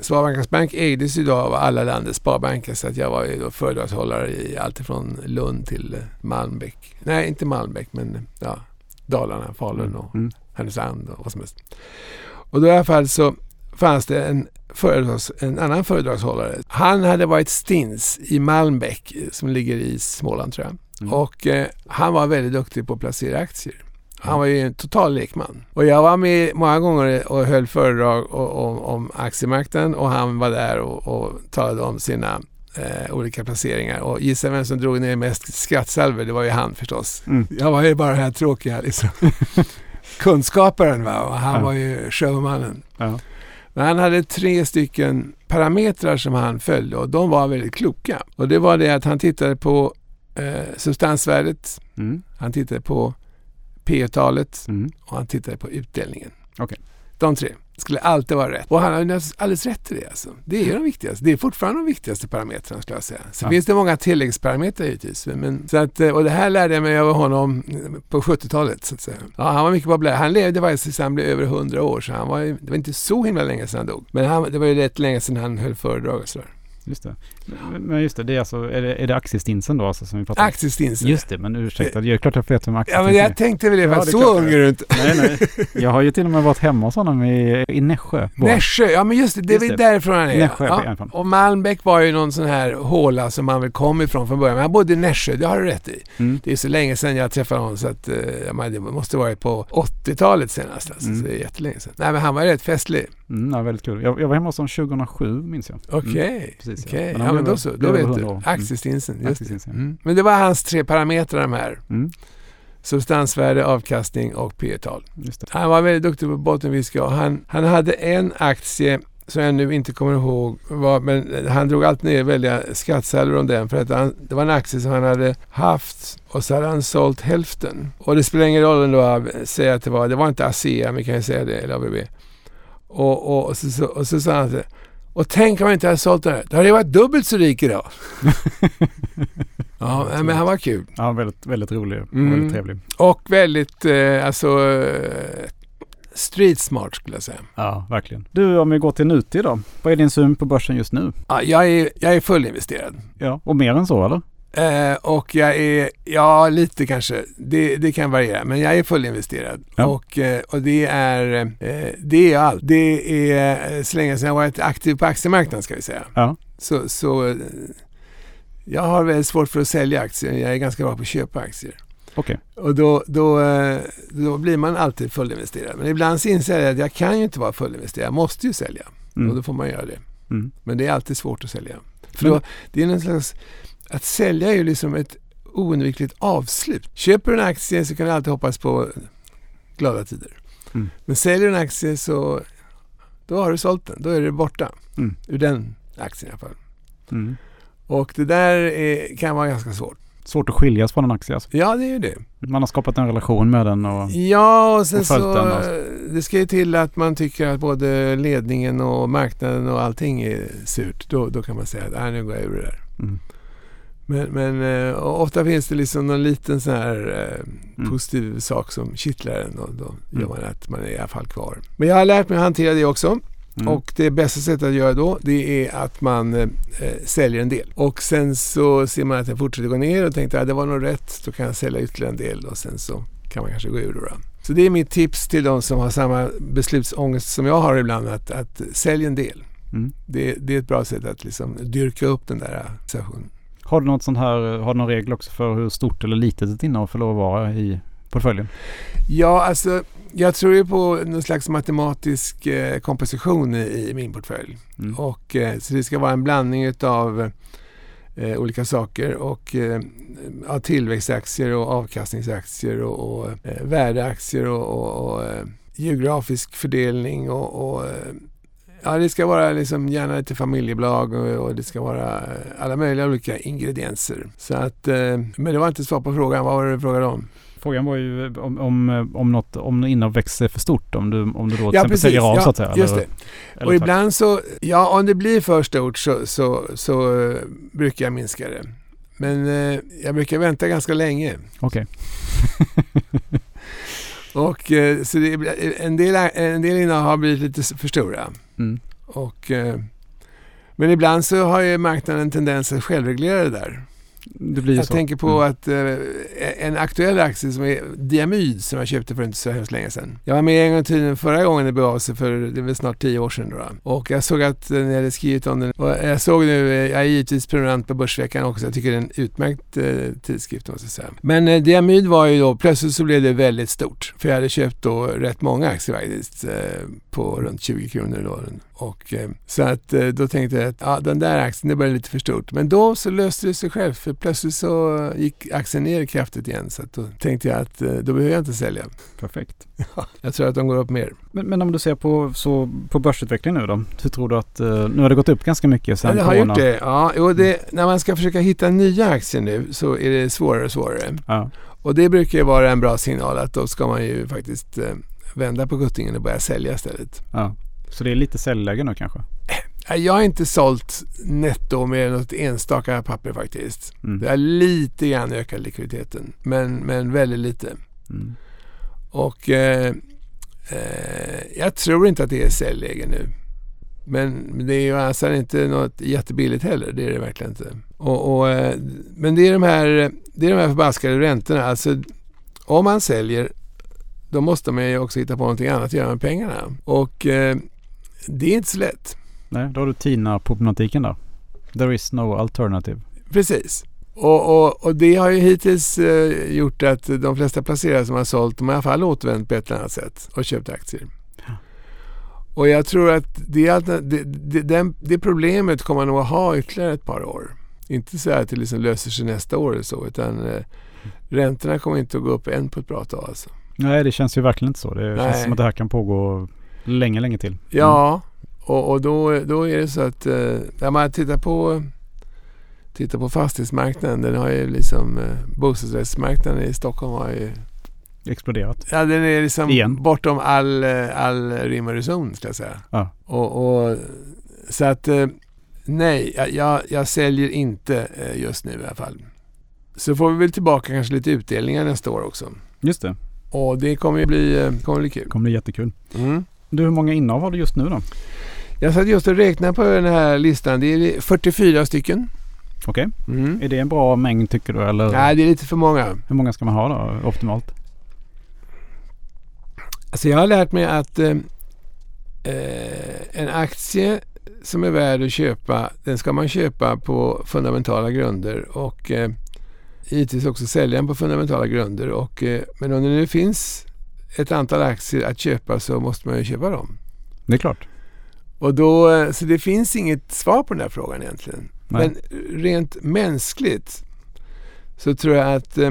Sparbankens bank ägdes ju då av alla landets sparbanker så att jag var ju då föredragshållare i allt ifrån Lund till Malmbäck. Nej, inte Malmbäck men ja, Dalarna, Falun och Mm. Härnösand och vad som helst. Och då i alla fall så fanns det en, föredrags, en annan föredragshållare. Han hade varit stins i Malmbäck som ligger i Småland tror jag. Mm. Och eh, han var väldigt duktig på att placera aktier. Han var ju en total lekman. Och jag var med många gånger och höll föredrag om, om aktiemarknaden och han var där och, och talade om sina eh, olika placeringar. Och gissa vem som drog ner mest skrattsalver? Det var ju han förstås. Mm. Jag var ju bara den här tråkiga liksom. [LAUGHS] kunskaparen va? och han Ja. var ju showmannen. Ja. Men han hade tre stycken parametrar som han följde och de var väldigt kloka. Och det var det att han tittade på eh, substansvärdet, Mm. han tittade på P talet Mm. och han tittade på utdelningen. Okej. De tre skulle alltid vara rätt. Och han har alldeles rätt i det. Alltså. Det är ju de viktigaste. Det är fortfarande de viktigaste parametrarna skulle jag säga. Sen Ja. finns det många tilläggsparametrar givetvis. Men, så att, eh, och det här lärde jag mig av honom på 70-talet. Så att säga. Ja, han var mycket populär. Han levde faktiskt tills han blev över 100 år. Så han var det var inte så himla länge sedan han dog. Men han, det var ju rätt länge sedan han höll föredrag och sådär. Just det. Men- Men just det, det är alltså, är det, är det aktiestinsen då alltså som vi pratar om? Aktiestinsen. Just det, men ursäkta, det är klart jag vet Ja, aktiestinsen men är. jag tänkte väl det, för Ja, det så ung är du inte. Nej, nej. Jag har ju till och med varit hemma hos honom i, i Nässjö. Nässjö, ja men just det, det är väl därifrån han är. Nässjö ja. Och Malmbäck var ju någon sån här håla som han väl kom ifrån från början. Men han bodde i Nässjö, det har du rätt i. Mm. Det är så länge sedan jag träffade honom så att eh, menar, det måste varit på 80-talet senast. Alltså, Mm. så det är jättelänge sedan. Nej men han var rätt festlig. Mm, ja, väldigt kul. Jag, jag var hemma hos honom 2007 minns jag. Okej, Mm, precis, ja. okej. Men Ja han men då så, då vet 100 du. Mm. Just det. Aktiestinsen, ja. Mm. Men det var hans tre parametrar de här. Mm. substansvärde, avkastning och P tal. Han var väldigt duktig på bottenwhisky och han, han hade en aktie som jag nu inte kommer ihåg vad, men han drog alltid ner väldiga skattsalvor om den för att han, det var en aktie som han hade haft och så hade han sålt hälften. Och det spelar ingen roll ändå att säga att det var, det var inte ASEA, men kan jag säga det, eller ABB. Och, och, och, så, så, och så sa han så och tänk om jag inte hade sålt den här. Då hade jag varit dubbelt så rik idag. [LAUGHS] ja, men han var kul. Ja, väldigt, väldigt rolig och Mm. väldigt trevlig. Och väldigt, eh, alltså, eh, street smart skulle jag säga. Ja, verkligen. Du, om vi går till nutid då. Vad är din syn på börsen just nu? Ja, jag, är, jag är fullinvesterad. Ja, och mer än så eller? Eh, och jag är, ja lite kanske, det, det kan variera, men jag är fullinvesterad. Ja. Och, eh, och det är, eh, det är allt. Det är eh, så länge sedan jag varit aktiv på aktiemarknaden ska vi säga. Ja. Så, så eh, jag har väldigt svårt för att sälja aktier. Jag är ganska bra på att köpa aktier. Okej. Och då, då, eh, då blir man alltid fullinvesterad. Men ibland så inser jag att jag kan ju inte vara fullinvesterad. Jag måste ju sälja. Och Mm. då får man göra det. Mm. Men det är alltid svårt att sälja. För då, det är någon slags, att sälja är ju liksom ett oundvikligt avslut. Köper du en aktie så kan du alltid hoppas på glada tider. Mm. Men säljer du en aktie så då har du sålt den. Då är det borta. Mm. Ur den aktien i alla fall. Mm. Och det där är, kan vara ganska svårt. Svårt att skiljas från en aktie alltså. Ja, det är ju det. Man har skapat en relation med den och... Ja, och sen Och så den alltså. det ska ju till att man tycker att både ledningen och marknaden och allting är surt. Då, då kan man säga att "Nej, nu går jag ur det där. Mm. Men, men eh, ofta finns det liksom någon liten sån här eh, Mm. positiv sak som kittlar en och då gör Mm. man att man är i alla fall kvar. Men jag har lärt mig att hantera det också. Mm. Och det bästa sättet att göra då det är att man eh, säljer en del. Och sen så ser man att den fortsätter gå ner och tänkte att det var nog rätt. Då kan jag sälja ytterligare en del och sen så kan man kanske gå ur då. då. Så det är mitt tips till de som har samma beslutsångest som jag har ibland. Att, att sälj en del. Mm. Det, det är ett bra sätt att liksom dyrka upp den där situationen. Har du något sånt här, har du någon regel också för hur stort eller litet ett innehav får lov att vara i portföljen? Ja, alltså jag tror ju på någon slags matematisk eh, komposition i, i min portfölj. Mm. Och, eh, så det ska vara en blandning utav eh, olika saker och eh, ja, tillväxtaktier och avkastningsaktier och, och eh, värdeaktier och, och, och eh, geografisk fördelning och, och Ja, det ska vara liksom gärna lite familjebolag och, och det ska vara eh, alla möjliga olika ingredienser. Så att, eh, men det var inte svar på frågan. Vad var det du frågade om? Frågan var ju om, om, om något, om innehav växer för stort. Om du, om du då till Ja, exempel säljer av Ja, så att säga. just eller, det. eller och ibland så, ja om det blir för stort så, så, så eh, brukar jag minska det. Men eh, jag brukar vänta ganska länge. Okej. [LAUGHS] Och eh, så det, en del, en del innehav har blivit lite för stora. Mm. Och, eh, men ibland så har ju marknaden en tendens att självreglera det där. Det Jag så. tänker på Mm. att eh, en aktuell aktie som är Diamyd som jag köpte för inte så hemskt länge sedan. Jag var med en gång i tiden förra gången det begav sig för det väl snart tio år sedan. Då. Och jag såg att eh, ni hade skrivit om den. Och jag såg nu, eh, jag är givetvis prenumerant på Börsveckan också. Jag tycker det är en utmärkt tidskrift måste jag säga. Men eh, Diamyd var ju då, plötsligt så blev det väldigt stort. För jag hade köpt då rätt många aktier faktiskt. På runt 20 kronor då. Och, eh, så att eh, då tänkte jag att ja, den där aktien, det började lite för stort. Men då så löste det sig själv. För plötsligt så gick aktien ner kraftigt igen. Så då tänkte jag att eh, då behöver jag inte sälja. Perfekt. [LAUGHS] Jag tror att de går upp mer. Men, men om du ser på, så, på börsutvecklingen nu då. Hur tror du att, nu har det gått upp ganska mycket Ja, sen det har corona. gjort det. Ja, jo, det. När man ska försöka hitta nya aktier nu så är det svårare och svårare. Ja. Och det brukar ju vara en bra signal att då ska man ju faktiskt vända på kuttingen och börja sälja istället. ja. Så det är lite säljläge nu kanske? Nej, Jag har inte sålt netto med något enstaka papper faktiskt. Mm. Det har lite grann ökat likviditeten, men, men väldigt lite. Mm. Och eh, eh, jag tror inte att det är säljläge nu. Men det är ju alltså inte något jättebilligt heller. Det är det verkligen inte. Och, och, eh, men det är de här, det är de här förbaskade räntorna. Alltså, om man säljer då måste man ju också hitta på någonting annat att göra med pengarna. Och eh, det är inte så lätt. Nej, då har du TINA-problematiken där. There is no alternative. Precis. Och, och, och det har ju hittills eh, gjort att de flesta placerare som har sålt, de har i alla fall återvänt på ett eller annat sätt och köpt aktier. Ja. Och jag tror att det, det, det, den, det problemet kommer man nog att ha ytterligare ett par år. Inte så att det liksom löser sig nästa år eller så, utan eh, räntorna kommer inte att gå upp än på ett bra tag alltså. Nej, det känns ju verkligen inte så. Det Nej. känns som att det här kan pågå länge, länge till. Ja, och, och då, då är det så att eh, när man tittar på Tittar på fastighetsmarknaden, den har ju liksom eh, bostadsrättsmarknaden i Stockholm har ju Exploderat. Ja, den är liksom Igen. bortom all, eh, all rim och reson ska jag säga. Ja. Och, och, så att eh, nej, jag, jag, säljer inte just nu i alla fall. Så får vi väl tillbaka kanske lite utdelningar nästa år också. Just det. Och det kommer ju bli, eh, kommer bli kul. Det kommer bli jättekul. Mm. Du, hur många innehav har du just nu då? Jag satt just och räknade på den här listan. Det är 44 stycken. Okej. Mm. Är det en bra mängd tycker du? Eller Nej, det är lite för många. hur många ska man ha då optimalt? Alltså jag har lärt mig att eh, eh, en aktie som är värd att köpa, den ska man köpa på fundamentala grunder och eh, givetvis också sälja den på fundamentala grunder. Och, eh, men om det nu finns ett antal aktier att köpa så måste man ju köpa dem. Det är klart. Och då, eh, så det finns inget svar på den här frågan egentligen. Nej. Men rent mänskligt så tror jag att eh,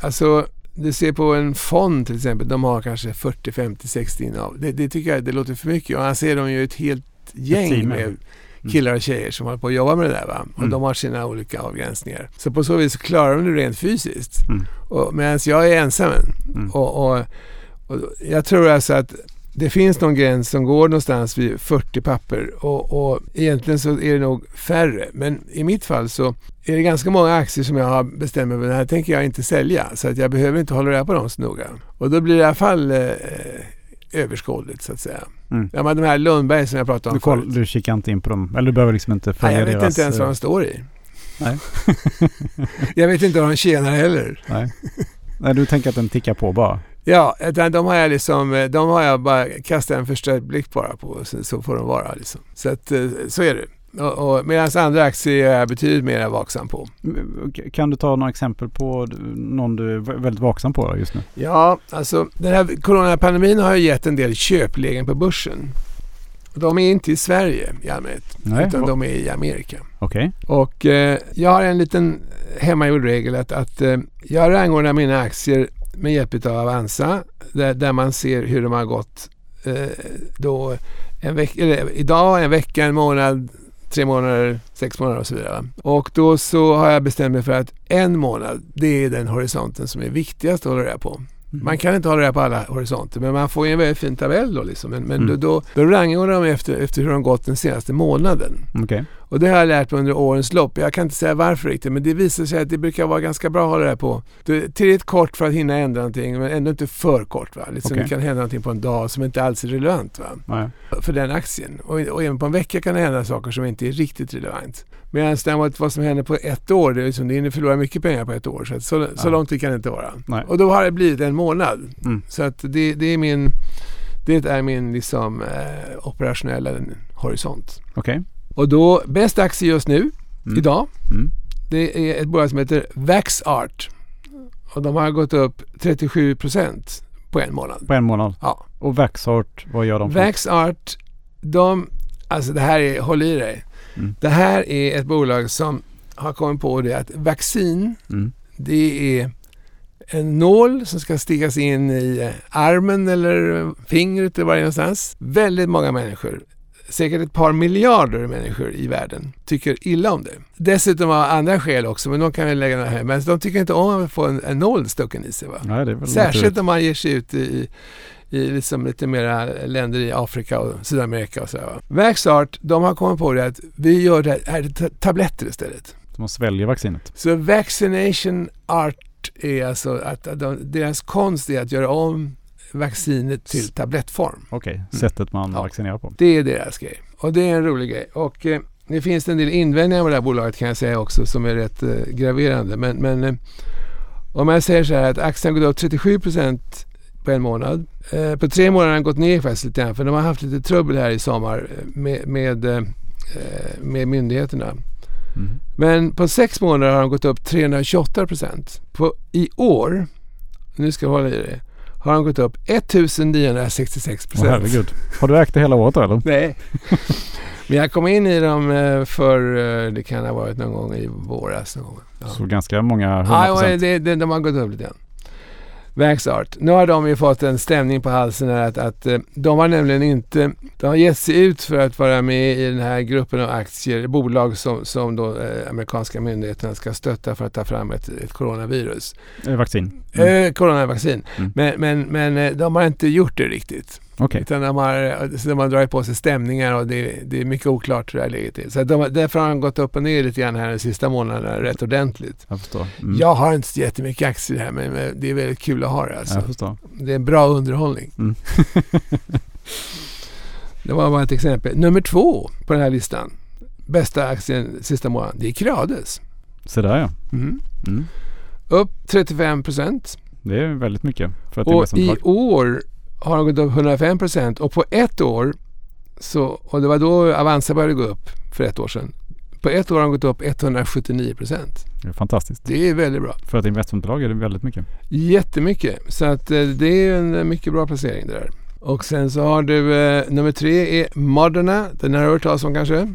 alltså du ser på en fond till exempel, de har kanske 40, 50, 60 innehav. Det, det tycker jag det låter för mycket. Och han ser de ju ett helt gäng ja. med killar och tjejer som håller på att jobba med det där. Va? Och Mm. de har sina olika avgränsningar. Så på så vis klarar de det rent fysiskt. Mm. Medan jag är ensam. Mm. Och, och, och jag tror alltså att det finns någon gräns som går någonstans vid 40 papper och, och egentligen så är det nog färre. Men i mitt fall så är det ganska många aktier som jag har bestämt mig för. Det här tänker jag inte sälja så att jag behöver inte hålla reda på dem så noga. Och då blir det i alla fall eh, överskådligt så att säga. Mm. Ja, men de här Lundberg som jag pratade om Du, koll, förut. du kikar inte in på dem? Eller du behöver liksom inte Nej, följa jag vet deras... inte ens vad eh, de står i. Nej. [LAUGHS] jag vet inte vad de tjänar heller. Nej. Nej, du tänker att den tickar på bara? Ja, utan de har jag liksom, eh, de har jag bara kastat en förströdd blick bara på. Så, så får de vara liksom. Så att, eh, så är det. Medan andra aktier är jag betydligt mer vaksam på. Kan du ta några exempel på någon du är vä- väldigt vaksam på just nu? Ja, alltså den här coronapandemin har ju gett en del köplägen på börsen. De är inte i Sverige i allmänhet, Nej. utan de är i Amerika. Okej. Och eh, jag har en liten hemmagjord regel att, att eh, jag rangordnar mina aktier med hjälp av Avanza där, där man ser hur de har gått eh, då en veck, eller, idag, en vecka, en månad, tre månader, sex månader och så vidare. Och då så har jag bestämt mig för att en månad, det är den horisonten som är viktigast att hålla reda på. Mm. Man kan inte hålla reda på alla horisonter men man får ju en väldigt fin tabell då liksom. Men, men Mm. då, då, då rangordnar de efter, efter hur de gått den senaste månaden. Okej. Och det har jag lärt mig under årens lopp. Jag kan inte säga varför riktigt, men det visar sig att det brukar vara ganska bra att hålla det på. Det är tillräckligt kort för att hinna ändra någonting, men ändå inte för kort. Va? Liksom Okej. Det kan hända någonting på en dag som inte alls är relevant för den aktien. Och, och även på en vecka kan det hända saker som inte är riktigt relevant. Medan däremot vad som händer på ett år, det är liksom, det hinner förlora mycket pengar på ett år. Så, så, så Ja. långt det kan det inte vara. Nej. Och då har det blivit en månad. Mm. Så att det, det är min, det är min liksom, eh, operationella horisont. Okej. Och då, bäst aktie just nu, Mm. idag, Mm. det är ett bolag som heter VaxArt. Och de har gått upp 37 procent på en månad. På en månad. Ja. Och Vaxart, vad gör de? för- VaxArt, de, alltså det här är, håll i dig. Mm. Det här är ett bolag som har kommit på det att vaccin, Mm. det är en nål som ska stickas in i armen eller fingret eller var det någonstans. Väldigt många människor, säkert ett par miljarder människor i världen, tycker illa om det. Dessutom av andra skäl också, men de kan vi lägga här. Men de tycker inte om att få en, en nål stucken i sig. Va? Nej, Särskilt naturligt. om man ger sig ut i, i liksom lite mera länder i Afrika och Sydamerika och sådär. va. Vaxart, de har kommit på det att vi gör det här, ta- tabletter istället. Man sväljer vaccinet. Så vaccination art är alltså att de, deras konst är att göra om vaccinet till tablettform. Okej, sättet man Mm. Ja. vaccinerar på. Det är deras grej. Och det är en rolig grej. Och eh, det finns en del invändningar med det här bolaget kan jag säga också som är rätt eh, graverande. Men, men eh, om jag säger så här att aktien har gått upp 37 procent på en månad. Eh, på tre månader har den gått ner faktiskt lite grann för de har haft lite trubbel här i sommar eh, med, med, eh, med myndigheterna. Mm. Men på sex månader har de gått upp 328 procent. I år, nu ska jag hålla i det, har de gått upp 1966 Åh procent. herregud. Har du ägt det hela året eller? Nej. [LAUGHS] Men jag kom in i dem eh, för, eh, det kan ha varit någon gång i våras. Någon gång. Ja. Så ganska många hundra Ja, procent. det, det, de har gått upp lite grann. Vaxart. Nu har de ju fått en stämning på halsen här att, att eh, de har nämligen inte, de har gett sig ut för att vara med i den här gruppen av aktier, bolag som, som då eh, amerikanska myndigheterna ska stötta för att ta fram ett, ett coronavirus. Eh, Vaccin. Mm. Eh, coronavaccin. Mm. Men, men, men eh, de har inte gjort det riktigt. Okej, Utan de har, så de har dragit på sig stämningar och det, det är mycket oklart hur det här läget är. Så de, därför har de gått upp och ner lite grann här de sista månaderna rätt ordentligt. jag förstår. Mm. Jag har inte så jättemycket aktier här men det är väldigt kul att ha det. Alltså. Jag förstår. Det är en bra underhållning. Mm. [LAUGHS] det var bara ett exempel. Nummer två på den här listan. Bästa aktien sista månaden. Det är Creades. Så där ja. Mm. Mm. Upp 35 procent. Det är väldigt mycket för att det är Och i år har de gått upp 105 procent. Och på ett år, så, och det var då Avanza började gå upp för ett år sedan. På ett år har de gått upp 179 procent. Det är fantastiskt. Det är väldigt bra. För ett investmentbolag är det väldigt mycket. Jättemycket. Så att eh, det är en eh, mycket bra placering det där. Och sen så har du eh, nummer tre är Moderna. Den har du hört talas om kanske?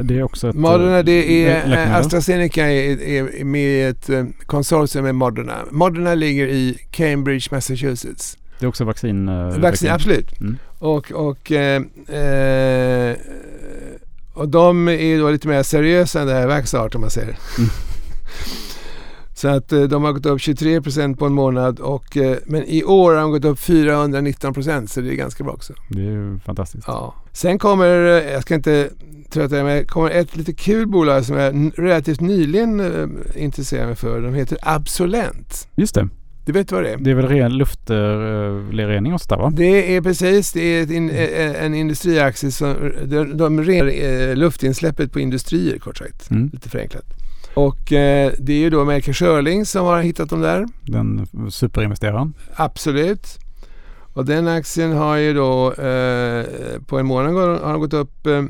Det är också ett... Moderna det lä- är eh, läkemedel. AstraZeneca är, är med i ett eh, konsortium med Moderna. Moderna ligger i Cambridge, Massachusetts. Det är också vaccin... eh, Vaccin, absolut. Mm. Och, och, eh, eh, och de är ju då lite mer seriösa än det här Vaxart om man säger. Mm. [LAUGHS] Så att eh, de har gått upp 23 procent på en månad och, eh, men i år har de gått upp 419 procent så det är ganska bra också. Det är ju fantastiskt. Ja. Sen kommer, jag ska inte trötta er med, kommer ett lite kul bolag som jag relativt nyligen intresserade mig för. De heter Absolent. Just det. Du vet vad det är? Det är väl ren luftrening och sådär va? Det är precis, det är in, eh, en industriaktie som de, de renar eh, luftinsläppet på industrier kort sagt. Mm. Lite förenklat. Och eh, det är ju då Melker Schörling som har hittat dem där. Den superinvesteraren. Absolut. Och den aktien har ju då eh, på en månad har den gått upp eh,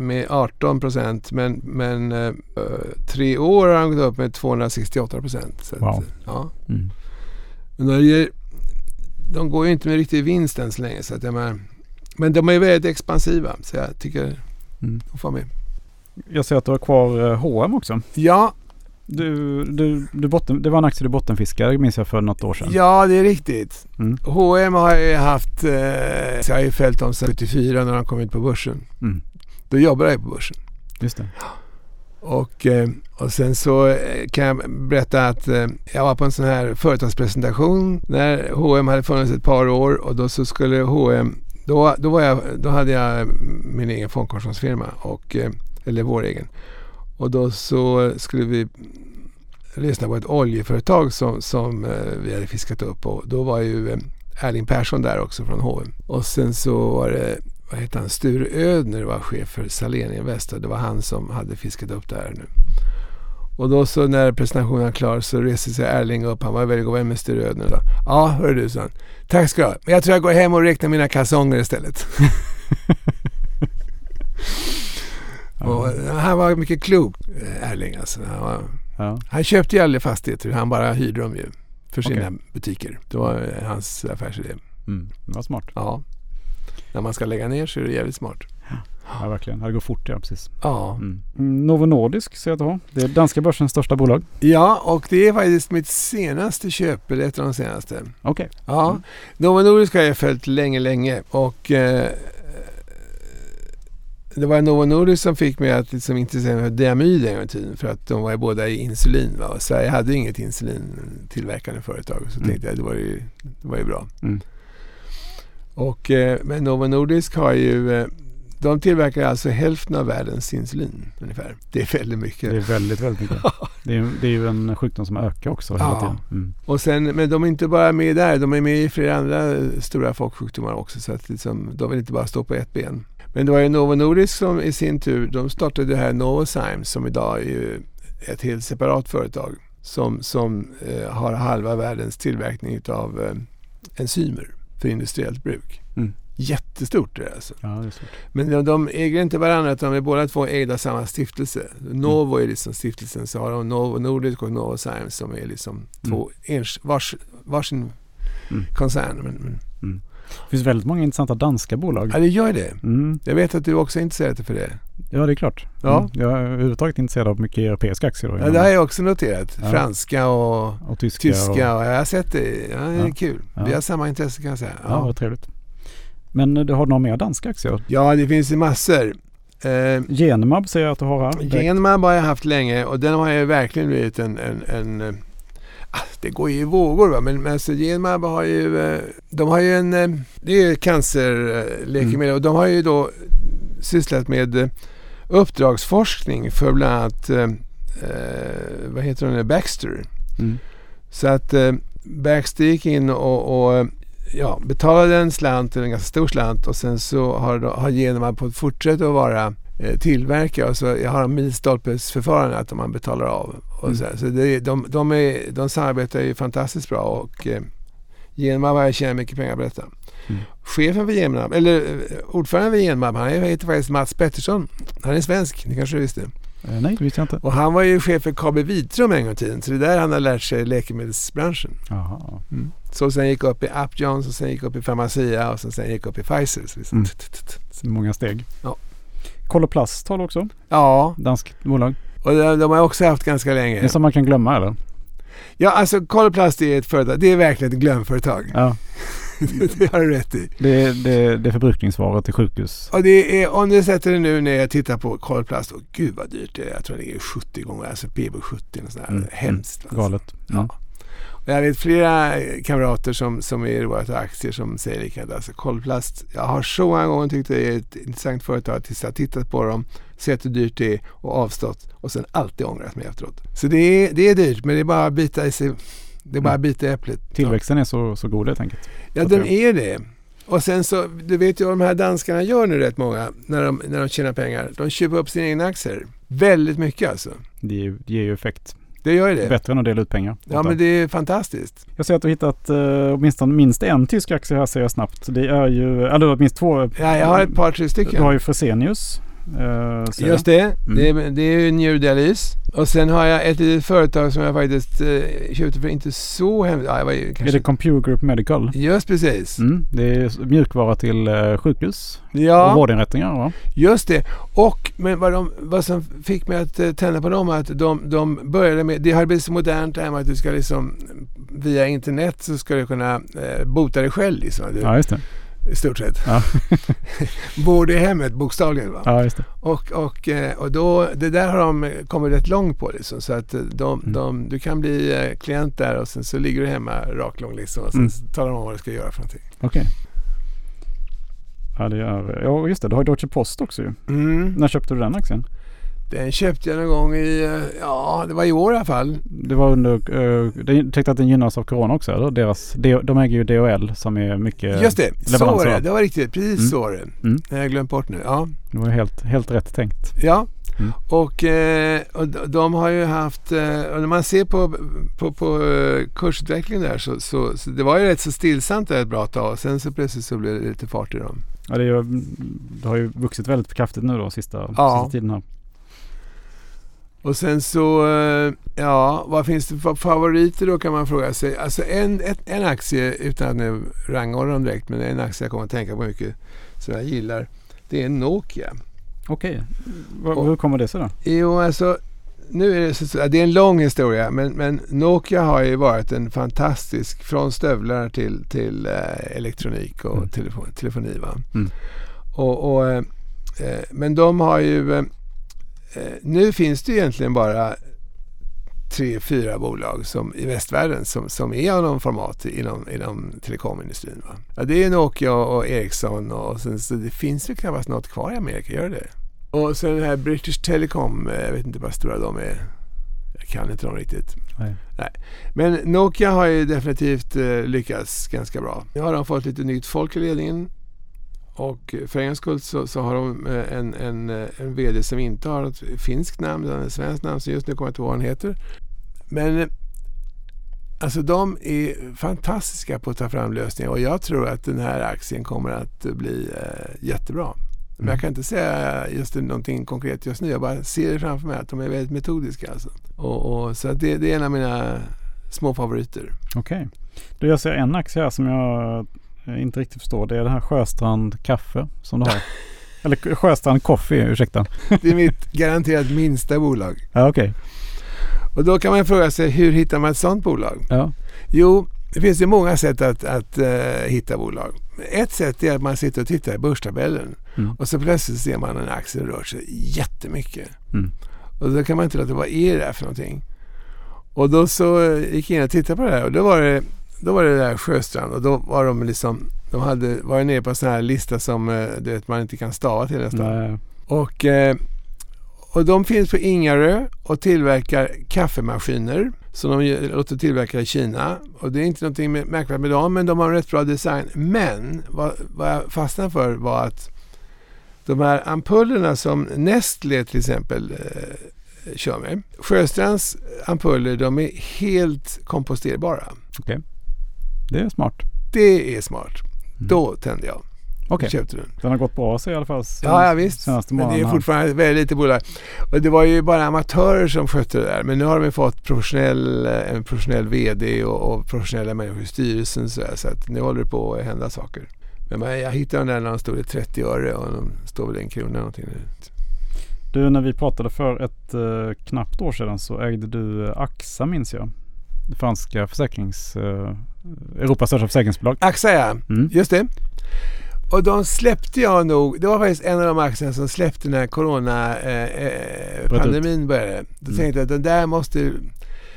med 18 procent men, men eh, tre år har den gått upp med 268 procent. Att, Wow. Ja. Mm. Men de, ger, de går ju inte med riktig vinst än så länge. Så att jag menar, men de är väldigt expansiva så jag tycker Mm. de får med. Jag ser att du har kvar H&M också. Ja, Du, du, du botten, det var en aktie du bottenfiskade minns jag för något år sedan. ja det är riktigt. Mm. H&M har jag haft, eh, så jag har ju följt dem sedan 74 när de kom ut på börsen. Mm. Då jobbade jag på börsen. Just det. Och, eh, och sen så eh, kan jag berätta att eh, jag var på en sån här företagspresentation när H&M hade funnits ett par år och då så skulle H&M då, då, var jag, då hade jag min egen fondkommissionsfirma, och, eller vår egen. Och då så skulle vi lyssna på ett oljeföretag som, som vi hade fiskat upp och då var ju Erling Persson där också från H&M. Och sen så var det vad heter han, Sture Ödner var chef för Salén Invest och det var han som hade fiskat upp det här nu. Och då så när presentationen var klar så reste sig Erling upp, han var väldigt god vän med Sture Ödner och sa Ja, hör du, sa han. Tack ska du ha. Men jag tror jag går hem och räknar mina kalsonger istället. [LAUGHS] och eh, han var mycket klok, eh, Erling alltså. Han, var, Ja. han köpte ju aldrig fastigheter, han bara hyrde dem ju för sina Okej. butiker. Det var eh, hans affärsidé. Mm. Det var smart. Ja. När man ska lägga ner så är det jävligt smart. Ja, verkligen. Det går fort ja, precis. Ja. Mm. Mm, Novo Nordisk ser jag att har. Det är danska börsens största bolag. Ja, och det är faktiskt mitt senaste köp, eller ett av de senaste. Okej. Ja, Mm. Novo Nordisk har jag följt länge, länge och eh, det var Novo Nordisk som fick mig att liksom intressera mig för diamyd en gång i tiden för att de var ju båda i insulin. Va? Och Sverige hade ju inget insulintillverkande företag så Mm. tänkte jag det var ju, det var ju bra. Mm. Och, eh, men Novo Nordisk har ju eh, de tillverkar alltså hälften av världens insulin ungefär. Det är väldigt mycket. Det är väldigt, väldigt mycket. [LAUGHS] Det är, det är ju en sjukdom som ökar också hela Ja. tiden. Mm. Och sen, men de är inte bara med där, de är med i flera andra stora folksjukdomar också. Så att liksom, de vill inte bara stå på ett ben. Men det var ju Novo Nordisk som i sin tur, de startade det här Novozymes som idag är ett helt separat företag. Som, som eh, har halva världens tillverkning av eh, enzymer för industriellt bruk. Mm. Jättestort det är alltså. Ja, det är svårt. Men de, de äger inte varandra utan de är båda två ägda av samma stiftelse. Novo är liksom stiftelsen så har de Novo Nordisk och Novozymes som är liksom två ens, vars, varsin Mm. koncern. Men, men, Mm. Det finns väldigt många intressanta danska bolag. Ja, det gör det. Mm. Jag vet att du också är intresserad för det. Ja, det är klart. Ja. Mm. Jag är överhuvudtaget intresserad av mycket europeiska aktier. Då, Ja, det har jag också noterat. Ja. Franska och och tyska. tyska. Och, Och jag har sett det. Ja, det är Ja. kul. Ja. Vi har samma intresse kan jag säga. ja, vad trevligt. Men eh, du har några mer danska aktier? Ja, det finns ju massor. Eh, Genmab ser jag att du har här. Genmab har jag haft länge och den har ju verkligen blivit en... en, en eh, det går ju i vågor va, men, men alltså Genmab har ju... eh, De har ju en... eh, Det är ju cancerläkemedel Mm. och de har ju då sysslat med eh, uppdragsforskning för bland annat... eh, vad heter hon? Baxter. Mm. Så att eh, Baxter gick in och, och ja, betalade en slant, en ganska stor slant och sen så har, har Genmab fått fortsätta att vara tillverkare. Och så jag har en milstolpesförfarande att man betalar av. Och så, så det, de, de, är, de samarbetar ju fantastiskt bra och eh, Genmab har tjänat mycket pengar på detta. Mm. Chefen för Genmab, eller eh, ordföranden för Genmab, han heter faktiskt Mats Pettersson. Han är svensk, det kanske visste. Eh, Nej, det visste jag inte. Och han var ju chef för KB Vitrum en gång i tiden. Så det är där han har lärt sig läkemedelsbranschen. Jaha. Så sen gick upp i Upjohn, och sen gick upp i Pharmacia och sen, sen gick upp i Pfizer. Så liksom, Mm. Så många steg. Ja. Koloplast har du också. Ja, Danskt bolag. och de, de har också haft ganska Det länge. är som man kan glömma eller? Ja, alltså Coloplast är ett företag. Det är verkligen ett glömföretag. Ja. [LAUGHS] det har du rätt i. Det, är- det, det är förbrukningsvaror till sjukhus. Och det är, om du sätter det nu när jag tittar på Coloplast, och gud vad dyrt det är. Jag tror det ligger 70 gånger, alltså PB 70 och sådär. Mm, Hemskt. Alltså. Galet. Ja. Och Jag vet flera kamrater som, som är roade av aktier som säger likadant. Alltså Kolplast, jag har så många gånger tyckt det är ett intressant företag tills jag har tittat på dem, sett hur dyrt det är och avstått och sen alltid ångrat mig efteråt. Så det är, det är dyrt men det är bara att bita i sig. Det är bara att bita i äpplet. Tillväxten är så, så god helt enkelt. Ja, den är det. Och sen så, du vet ju vad de här danskarna gör nu rätt många när de, när de tjänar pengar. De köper upp sina egna aktier. Väldigt mycket alltså. Det ger ju effekt. Det gör ju det. Bättre än att dela ut pengar. Ja men det är fantastiskt. Jag ser att du har hittat uh, åtminstone minst en tysk aktie här ser jag snabbt. Det är ju, eller minst två. Ja, jag har ett par, tre Du stycken. har ju Fresenius. Uh, Just det. Mm. Det, är, det är ju njurdialys. Och sen har jag ett litet företag som jag faktiskt eh, köpte för inte så hemskt... Ja, var ju Är kanske... det Computer Group Medical? Just precis. Mm, det är mjukvara till uh, sjukhus och Ja, vårdinrättningar va? just det. Och men vad, de, vad som fick mig att eh, tända på dem är att de, de började med... Det har blivit så modernt det här med att du ska liksom via internet så ska du kunna eh, bota dig själv liksom. Du, Ja just det. I stort sett. Ja. [LAUGHS] Vård i hemmet bokstavligen. Va? Ja. Och, och, eh, och då, det där har de kommit rätt långt på. Liksom, så att eh, de, Mm. de, du kan bli eh, klient där och sen så ligger du hemma raklång liksom, och sen Mm. talar de om vad du ska göra för någonting. Okej. Ja, det är, ja just det, du har ju Deutsche Post också ju. Mm. När köpte du den aktien? Den köpte jag någon gång i, eh, ja det var i år i alla fall. Det var under, uh, jag tänkte att den gynnas av Corona också eller? Deras, de, de äger ju DHL som är mycket Just det, så var det. Det var riktigt, precis Mm. så var det. Mm. Det har jag glömt bort nu. Ja, Det var helt, helt rätt tänkt. ja. Mm. Och, eh, och de- har ju haft, eh, och när man ser på, på, på eh, kursutvecklingen där så, så, så det var ju rätt så stillsamt där ett bra tag. Och sen så plötsligt så blev det lite fart i dem. Ja, det, är ju, det har ju vuxit väldigt kraftigt nu då sista, Ja. sista tiden här. Och sen så, eh, ja, vad finns det för favoriter då kan man fråga sig. Alltså en, ett, en aktie, utan att nu rangordna dem direkt, men en aktie jag kommer att tänka på mycket som jag gillar. Det är Nokia. Okej, Och- hur kommer det sig då? Jo, alltså, nu är det, så, det är en lång historia, men, men Nokia har ju varit en fantastisk, från stövlar till, till eh, elektronik och Mm. telefon, telefoni. Va? Mm. Och, och, eh, eh, men de har ju, eh, nu finns det egentligen bara tre, fyra bolag som, i västvärlden som, som är av någon format inom, inom telekomindustrin. Va? Ja, det är Nokia och Ericsson och sen, så det finns ju knappast något kvar i Amerika, gör det? Och sen den här British Telecom, eh, jag vet inte hur stora de är. Jag kan inte dem riktigt. Nej. Men Nokia har ju definitivt eh, lyckats ganska bra. Nu har de fått lite nytt folk i ledningen. Och för en skull så, så har de eh, en, en, eh, en VD som inte har ett finskt namn utan ett svenskt namn. Så just nu kommer jag inte ihåg vad han heter. Men eh, alltså de är fantastiska på att ta fram lösningar och jag tror att den här aktien kommer att bli eh, jättebra. Men Mm. jag kan inte säga just någonting konkret just nu. Jag bara ser det framför mig att de är väldigt metodiska. Alltså. Och, och, så det, det är en av mina små favoriter. Okej. Då jag ser en aktie här som jag eh, inte riktigt förstår. Det är det här Sjöstrand kaffe som du har. [LAUGHS] Eller Sjöstrand Coffee, ursäkta. [LAUGHS] Det är mitt garanterat minsta bolag. Ja, okej. Och då kan man fråga sig, hur hittar man ett sådant bolag? Ja. Jo, det finns ju många sätt att, att eh, hitta bolag. Ett sätt är att man sitter och tittar i börstabellen Mm. och så plötsligt ser man en aktie rör sig jättemycket. Mm. Och då kan man inte låta vad är det där för någonting? Och då så eh, gick jag in och tittade på det här och då var det, då var det där Sjöstrand och då var de liksom, de hade varit nere på en sån här lista som eh, du vet, man inte kan stava till nästan. Nej. Och, eh, och de finns på Ingarö och tillverkar kaffemaskiner som de låter tillverka i Kina. Och det är inte någonting märkvärdigt med dem, men de har en rätt bra design. Men vad, vad jag fastnade för var att de här ampullerna som Nestlé till exempel eh, kör med. Sjöstrands ampuller de är helt komposterbara. Det är smart. Det är smart. Mm. Då tände jag. Okej. köpte den. Den har gått bra sig i alla fall. sen- Ja, ja visst. Senaste Men det är fortfarande väldigt lite bolag. Och det var ju bara amatörer som skötte det där. Men nu har de fått professionell, eh, en professionell VD och, och professionella människor i styrelsen. Så, så att nu håller det på att hända saker. Men man, jag hittade den där när de stod i 30 öre och de står väl en krona någonting nu. Du, när vi pratade för ett eh, knappt år sedan så ägde du eh, AXA minns jag. Det franska försäkrings... Eh, Europas största försäkringsbolag. AXA ja, Mm. just det. Och de släppte jag nog, det var faktiskt en av de aktierna som släppte när corona-pandemin började. Då Mm. tänkte jag att den där måste,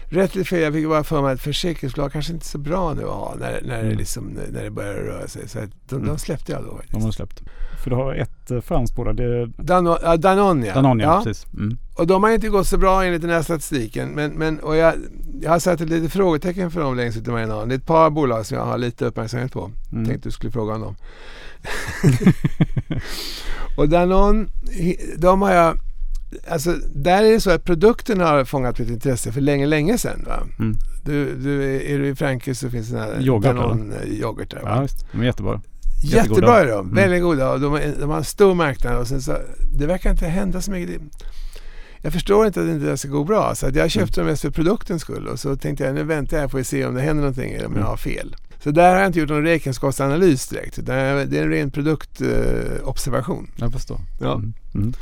rätt eller fel, jag fick bara för mig att försäkringsbolag kanske inte är så bra nu att ha när, när, det, Mm. liksom, när det börjar röra sig. Så att de, Mm. de släppte jag då De faktiskt. har släppt. För du har ett eh, franskt bolag. Det Dano, ja, Danone ja. Danone, ja. Precis. Mm. Och de har inte gått så bra enligt den här statistiken. Men, men, och jag, jag har satt ett litet frågetecken för dem längst ut i marginalen. Det är ett par bolag som jag har lite uppmärksamhet på. Mm. Tänkte du skulle fråga om dem. [LAUGHS] [LAUGHS] och Danone, de har jag... Alltså där är det så att produkten har fångat mitt intresse för länge, länge sedan. Va? Mm. Du, du, är du i Frankrike så finns det här Yoghurt, Danone-yoghurt där. Va? Ja, visst. De är jättebra. Jättebra är de. Mm. Väldigt goda. Och de, de har en stor marknad. Och sen så, det verkar inte hända så mycket. Jag förstår inte att det inte ska gå bra. Så jag köpte dem mest för produktens skull. Och så tänkte jag nu väntar jag på att se om det händer någonting eller om jag Mm. har fel. Så där har jag inte gjort någon räkenskapsanalys direkt. utan Det är en ren produktobservation. Eh. Jag förstår. Ja. Mm.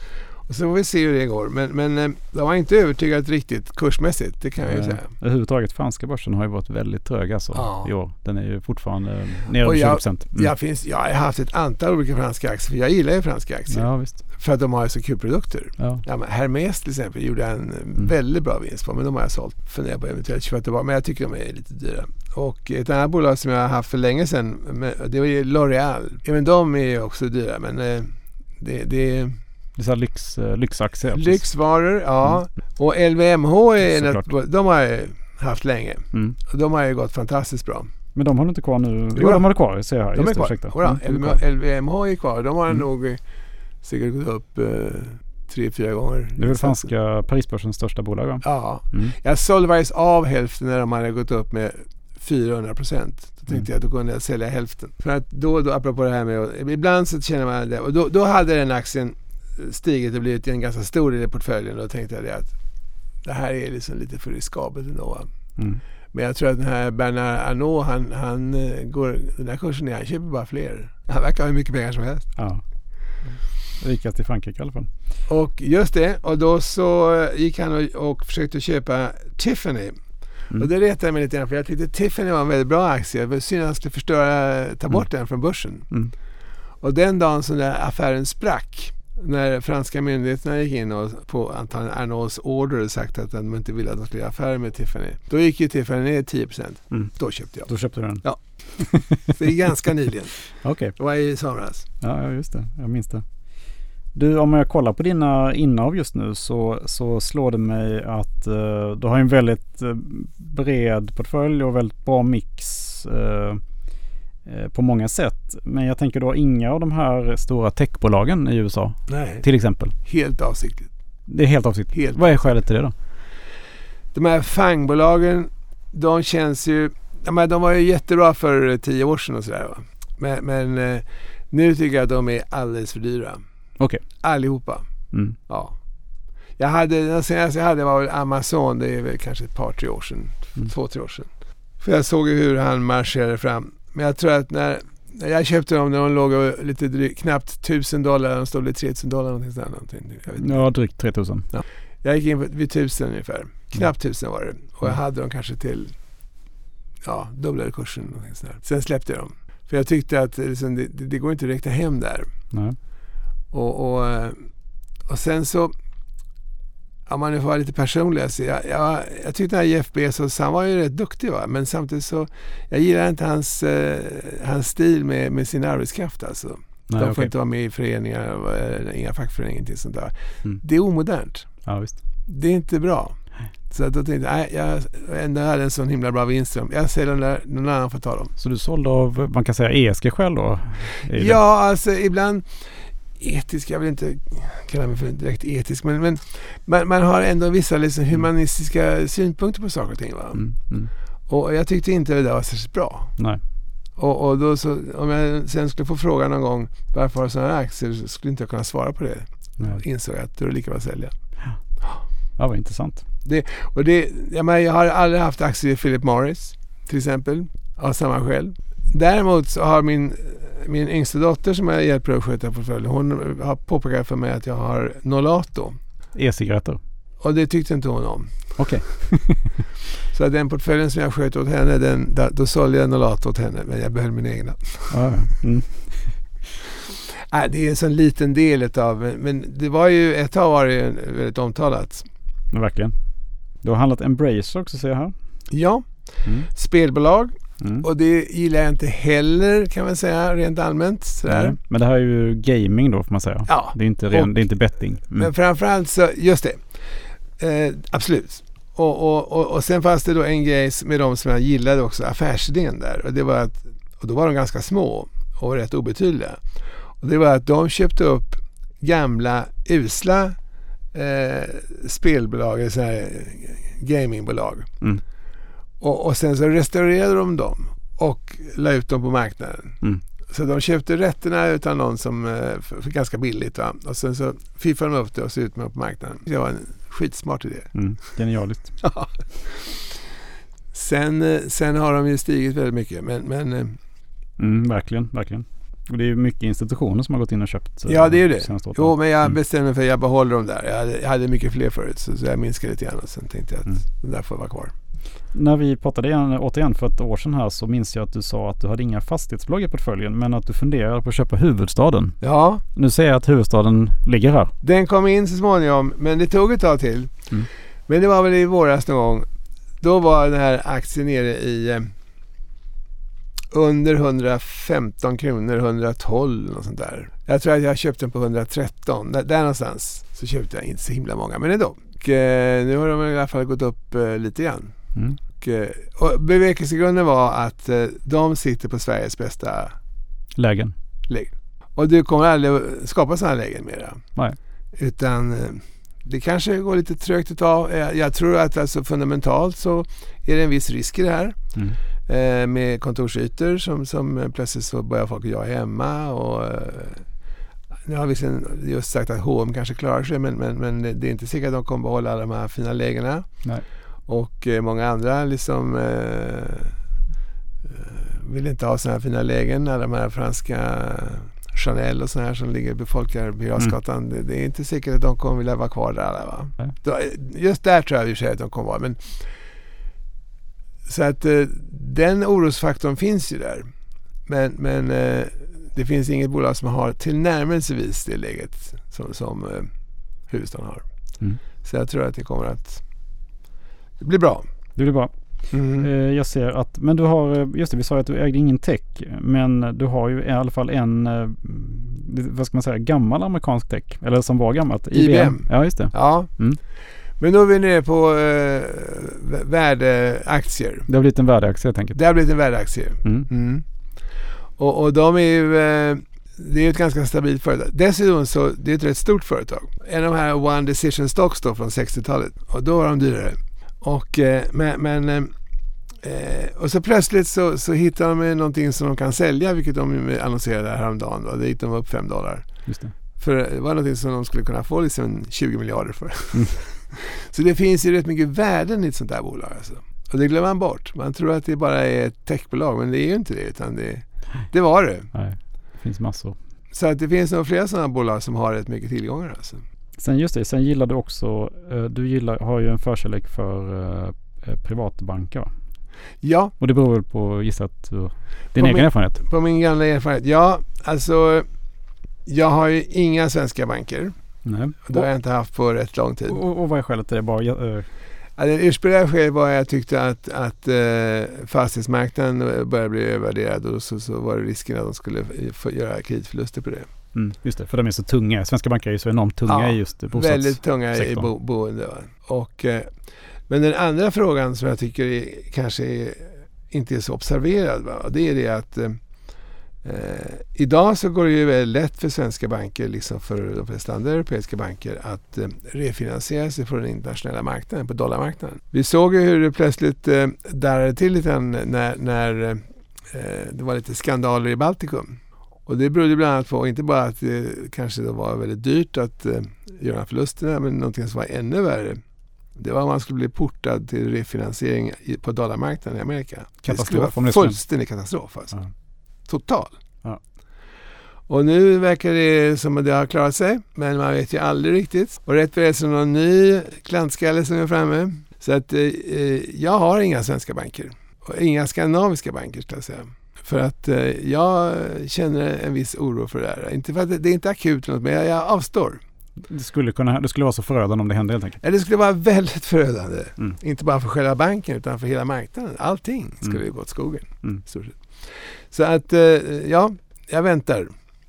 Så får vi se hur det går. Men, men eh, de har inte övertygat riktigt kursmässigt. Det kan jag ju Eh, säga. Överhuvudtaget franska börsen har ju varit väldigt trög alltså Ja. i år. Den är ju fortfarande Och över 20 jag- procent. Mm. Jag, finns, jag har haft ett antal olika franska aktier. För jag gillar ju franska aktier. Ja, visst. För att de har så kul produkter. Ja. Ja, Hermes till exempel gjorde en Mm. väldigt bra vinst på. Men de har jag sålt. Funderar på eventuellt köpa tillbaka. Men jag tycker de är lite dyra. Och ett annat bolag som jag har haft för länge sedan. Det var ju L'Oreal. Även de är ju också dyra. Men eh, det, det Det är så lyx, eh, lyxaktier. lyxvaror. Ja. Och LVMH är något, de har jag haft länge. Mm. De har ju gått fantastiskt bra. Men de har du inte kvar nu? Jo, de har det kvar. Ser jag här. De är Just det, kvar. ursäkta. Jodå, Mm, är kvar. LVMH är kvar. De har Mm. nog säkert gått upp eh, tre, fyra gånger. Det är väl franska Parisbörsens största bolag va? Ja. Mm. Jag faktiskt av hälften när de hade gått upp med 400 procent. Då tänkte Mm. jag att då kunde jag sälja hälften. För att då då, apropå det här med, ibland så känner man det. Och då, då hade den aktien stigit och blivit en ganska stor del i portföljen. Och då tänkte jag det att det här är liksom lite för riskabelt ändå. Mm. Men jag tror att den här Bernard Arnault, han, han eh, går, den här kursen ner, han köper bara fler. Han verkar ha hur mycket pengar som helst. Ja. Rikast i Frankrike i alla fall. Och just det, och då så gick han och, och försökte köpa Tiffany. Mm. Och det retade jag mig lite grann för jag tyckte Tiffany var en väldigt bra aktie. Det var synd att han skulle förstöra, ta bort den från börsen. Mm. Och den dagen som den affären sprack, när franska myndigheterna gick in och på antagligen Arnauds order sagt att de inte ville att de skulle göra affärer med Tiffany. Då gick ju Tiffany ner 10%. Mm. Då köpte jag. Då köpte du den? Ja. [LAUGHS] Det är ganska nyligen. Okej. Det var i somras. Ja, just det. Jag minns det. Du, om jag kollar på dina innehav just nu så, så slår det mig att eh, du har en väldigt eh, bred portfölj och väldigt bra mix eh, på många sätt. Men jag tänker då inga av de här stora techbolagen i USA Nej. till exempel. Helt avsiktligt. Det är helt avsiktligt. Helt Vad är skälet till det då? De här fangbolagen, de känns ju... Ja, de var ju jättebra för tio år sedan och sådär. va. Men, men eh, nu tycker jag att de är alldeles för dyra. Okej. Allihopa. Mm. Ja. Jag hade, den senaste jag hade var väl Amazon. Det är väl kanske ett par, tre år sedan. Mm. Två, tre år sedan. För jag såg ju hur han marscherade fram. Men jag tror att när Jag köpte dem när de låg lite drygt, knappt 1000 dollar. De stod lite 3000 dollar någonting sådär. Någonting. Jag, vet inte. Ja, drygt 3000. jag gick in vid 1000 ungefär. Knappt 1000 var det. Och jag hade dem kanske till ja, dubblade kursen. Någonting sådär. Sen släppte jag dem. För jag tyckte att liksom, det, det, det går inte att räkna hem där. Nej. Och, och, eh, och sen så, om man nu får vara lite personlig, så jag, jag, jag tyckte att Jeff Bezos, han var ju rätt duktig va, men samtidigt så, jag gillar inte hans, eh, hans stil med, med sin arbetskraft alltså. Nej, De får okej. inte vara med i föreningar, inga fackföreningar, ingenting sånt där. Mm. Det är omodernt. Ja, visst. Det är inte bra. Så att då tänkte jag, nej, jag ändå hade en sån himla bra vinst. Jag säljer dem där, någon annan får ta dem. Så du sålde av, man kan säga ESG-skäl då? Det? Ja, alltså ibland etisk, jag vill inte kalla mig för direkt etisk, men, men man, man har ändå vissa liksom humanistiska synpunkter på saker och ting. Mm, mm. Och jag tyckte inte det där var särskilt bra. Nej. Och, och då så, om jag sen skulle få frågan någon gång varför har du sådana här aktier så skulle inte jag kunna svara på det. Nej. Insåg jag att det är lika bra att sälja. Ja, vad intressant. Och det, jag, menar, jag har aldrig haft aktier i Philip Morris till exempel av samma skäl. Däremot så har min, min yngsta dotter som jag hjälper att sköta portföljen hon har påpekat för mig att jag har Nolato. E-cigaretter. Och det tyckte inte hon om. Okej. [LAUGHS] Så att den portföljen som jag sköt åt henne, den, da- då sålde jag Nolato åt henne men jag behöll min egna. Mm. [LAUGHS] Nej, det är en sån liten del utav, men det var ju ett tag var det väldigt omtalat. Verkligen. Du har handlat Embracer också ser jag här. Ja, Mm. spelbolag Mm. och det gillar jag inte heller kan man säga rent allmänt. Sådär. Men det här är ju gaming då får man säga. Ja, Det är inte, ren, Och- det är inte betting. Mm. Men framförallt så, just det. Eh, absolut. Och, och, och, och sen fanns det då en grej med de som jag gillade också, affärsidén där. Och det var att, och då var de ganska små och rätt obetydliga. Och det var att de köpte upp gamla usla eh, spelbolag, eller gamingbolag. Mm. Och, och sen så restaurerade de dem och la ut dem på marknaden. Mm. Så de köpte rätterna utan någon som eh, för, för ganska billigt. Va? Och sen så fiffade de upp det och så ut med det på marknaden. Det var en skitsmart idé. Mm. Genialiskt. [LAUGHS] sen, eh, sen har de ju stigit väldigt mycket. Men, men eh, Mm, verkligen, verkligen. Och det är mycket institutioner som har gått in och köpt. Ja, det är det. jo, men jag Mm. bestämde mig för att jag behåller dem där. Jag hade, jag hade mycket fler förut så, så jag minskade lite grann och sen tänkte jag att Mm. den där får vara kvar. När vi pratade igen, återigen för ett år sedan här så minns jag att du sa att du hade inga fastighetsbolag i portföljen men att du funderade på att köpa huvudstaden. Ja, Nu ser jag att huvudstaden ligger här. den kom in så småningom men det tog ett tag till. Mm. Men det var väl i våras någon gång. Då var den här aktien nere i eh, under 115 kronor, 112 och sånt där. Jag tror att jag köpte den på 113. Där, där någonstans så köpte jag inte så himla många, men ändå. Och, eh, nu har de i alla fall gått upp eh, lite grann. Mm. Och, eh, och bevekelsegrunden var att eh, de sitter på Sveriges bästa Lägen. lägen. Och du kommer aldrig att skapa sådana lägen mera. Nej. Utan eh, det kanske går lite trögt ett tag. Jag, tror att alltså fundamentalt så är det en viss risk i det här. Mm. Eh, med kontorsytor som, som plötsligt så börjar folk att jag hemma och eh, nu har vi sen just sagt att H&M kanske klarar sig men, men, men det är inte säkert att de kommer behålla alla de här fina lägena. Nej. Och eh, många andra liksom eh, eh, vill inte ha sådana här fina lägen. Alla de här franska Chanel och sådana här som ligger befolkar Birger Jarlsgatan. Det, det är inte säkert att de kommer vilja vara kvar där va. Då, just där tror jag i och för sig att de kommer vara. Men, så att eh, den orosfaktorn finns ju där. Men, men eh, det finns inget bolag som har tillnärmelsevis det läget som, som eh, huvudstaden har. Mm. Så jag tror att det kommer att det blir bra. Det blir bra. Mm. Eh, Jag ser att, men du har, eh, just det vi sa ju att du ägde ingen tech. Men du har ju i alla fall en, eh, vad ska man säga, gammal amerikansk tech. Eller som var gammalt. IBM. Ja just det. Ja. Mm. Men då är vi nere på eh, värdeaktier. Det har blivit en värdeaktie helt enkelt. Det har blivit en värdeaktie. Mm. Mm. Och, och de är ju, eh, det är ju ett ganska stabilt företag. Dessutom så, det är ett rätt stort företag. En av de här One Decision Stocks då från 60-talet. Och då var de dyrare. Och, eh, men, men eh, eh, och så plötsligt så, så hittar de någonting som de kan sälja, vilket de annonserade här häromdagen. Då. Det gick de upp 5 dollar. Just det. För det var någonting som de skulle kunna få liksom 20 miljarder för. Mm. [LAUGHS] så det finns ju rätt mycket värden i ett sånt här bolag. Alltså. Och det glömmer man bort. Man tror att det bara är ett techbolag, men det är ju inte det. Utan det, Det var det. Nej, det finns massor. Så att det finns nog flera sådana bolag som har rätt mycket tillgångar. Alltså. Sen just det, sen gillar du också, eh, du gillar, har ju en förkärlek för eh, eh, privatbanker va? Ja, Och det beror väl på, du- din På egen min- erfarenhet? på min gamla erfarenhet. Ja, alltså jag har ju inga svenska banker. Nej. Det har jag inte haft på rätt lång tid. Och, och, vad är skälet till det? Bara, eh, Ja, det ursprungliga skälet var att jag tyckte att, att eh, fastighetsmarknaden började bli övervärderad och så, så var det risken att de skulle få göra kreditförluster på det. Mm, just det, för de är så tunga. Svenska banker är ju så enormt tunga Ja, i just bostads... Väldigt tunga i bo, boende. Och, eh, men den andra frågan som jag tycker är, kanske är, inte är så observerad. Va? Det är det att eh, eh, idag så går det ju väldigt lätt för svenska banker, liksom för de flesta andra europeiska banker, att eh, refinansiera sig från den internationella marknaden, på dollarmarknaden. Vi såg ju hur det plötsligt eh, darrade till lite när, när eh, det var lite skandaler i Baltikum. Och det berodde bland annat på, inte bara att det kanske då var väldigt dyrt att eh, göra förlusterna, men någonting som var ännu värre. Det var att man skulle bli portad till refinansiering i, på dollarmarknaden i Amerika. det skulle Katastrof om vara det fullständig katastrof alltså. Ja. Total. Ja. Och nu verkar det som att det har klarat sig, men man vet ju aldrig riktigt. Och rätt vad det är det någon ny klantskalle som är framme. Så att eh, eh, jag har inga svenska banker. Och inga skandinaviska banker ska jag säga. För att eh, jag känner en viss oro för det här. Inte för att det, är inte akut något, men jag, jag avstår. Det skulle, kunna, det skulle vara så förödande om det hände helt enkelt. Ja, Det skulle vara väldigt förödande. Mm. Inte bara för själva banken utan för hela marknaden. Allting skulle Mm. gå åt skogen. Mm. Så att, eh, ja, jag väntar.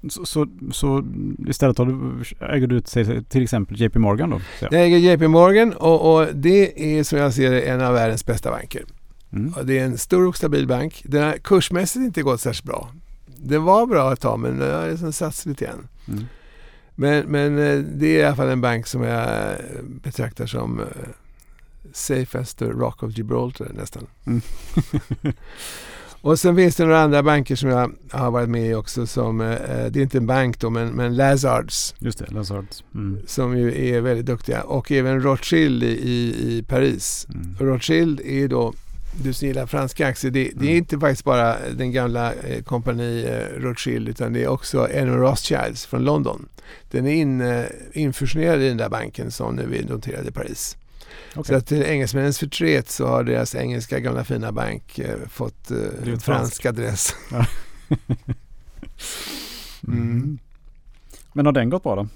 Så, så, så istället har du, äger du till, till exempel JP Morgan då? Jag äger JP Morgan och, och det är som jag ser det en av världens bästa banker. Mm. Det är en stor och stabil bank. Den har kursmässigt inte gått särskilt bra. Det var bra ett tag men det har liksom satts lite igen. Mm. Men, men eh, det är i alla fall en bank som jag betraktar som eh, safe as the Rock of Gibraltar nästan. Mm. [LAUGHS] Och sen finns det några andra banker som jag har varit med i också som, eh, det är inte en bank då men, men Lazards Just det, Lazards. Mm. som ju är väldigt duktiga och även Rothschild i, i, i Paris. Mm. Rothschild är då, du som gillar franska aktier, det, det är Mm. inte faktiskt bara den gamla eh, kompani eh, Rothschild utan det är också Enron Rothschilds från London. Den är in, eh, infusionerad i den där banken som nu är noterad i Paris. Så Okej. att till engelsmännens förtret så har deras engelska gamla fina bank eh, fått eh, fransk adress. [LAUGHS] Mm. Men har den gått bra då?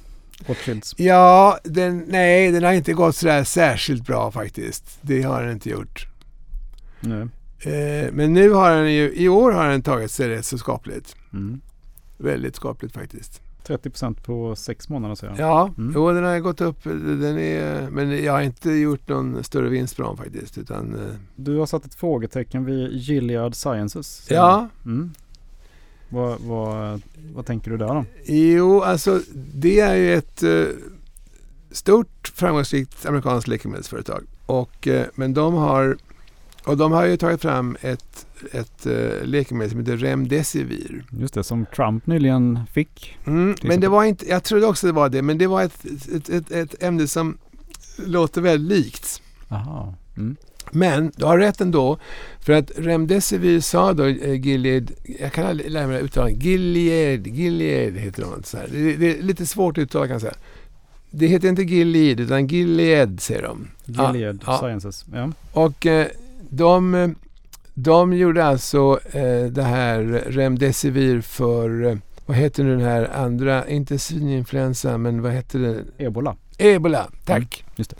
Rothschilds? Ja, den, nej den har inte gått sådär särskilt bra faktiskt. Det har den inte gjort. Eh, men nu har den ju, i år har den tagit sig rätt så skapligt. Mm. Väldigt skapligt faktiskt. 30% på sex månader säger jag. Ja, Mm. jo, den har gått upp. Den är, men jag har inte gjort någon större vinst på dem faktiskt. Utan, eh, Du har satt ett frågetecken vid Gilead Sciences. ja. Mm. Vad, vad, vad tänker du där då? jo, alltså det är ju ett eh, stort framgångsrikt amerikanskt läkemedelsföretag. Och, eh, men de har, och de har ju tagit fram ett, ett eh, läkemedel som heter Remdesivir. Just det, som Trump nyligen fick. Mm, men det var inte, jag trodde också det var det, men det var ett, ett, ett, ett ämne som låter väldigt likt. Aha. Mm. Men du har rätt ändå. För att Remdesivir sa då eh, Gilead, jag kan aldrig lära mig uttala Gilead, Gilead heter de. Så här. Det, det är lite svårt att uttala kan jag säga. Det heter inte Gilead utan Gilead säger de. Gilead ja. Sciences. Ja. Och eh, de, de gjorde alltså eh, det här Remdesivir för, eh, vad heter nu den här andra, inte svininfluensa men vad heter det? Ebola. Ebola, tack. Mm, just det.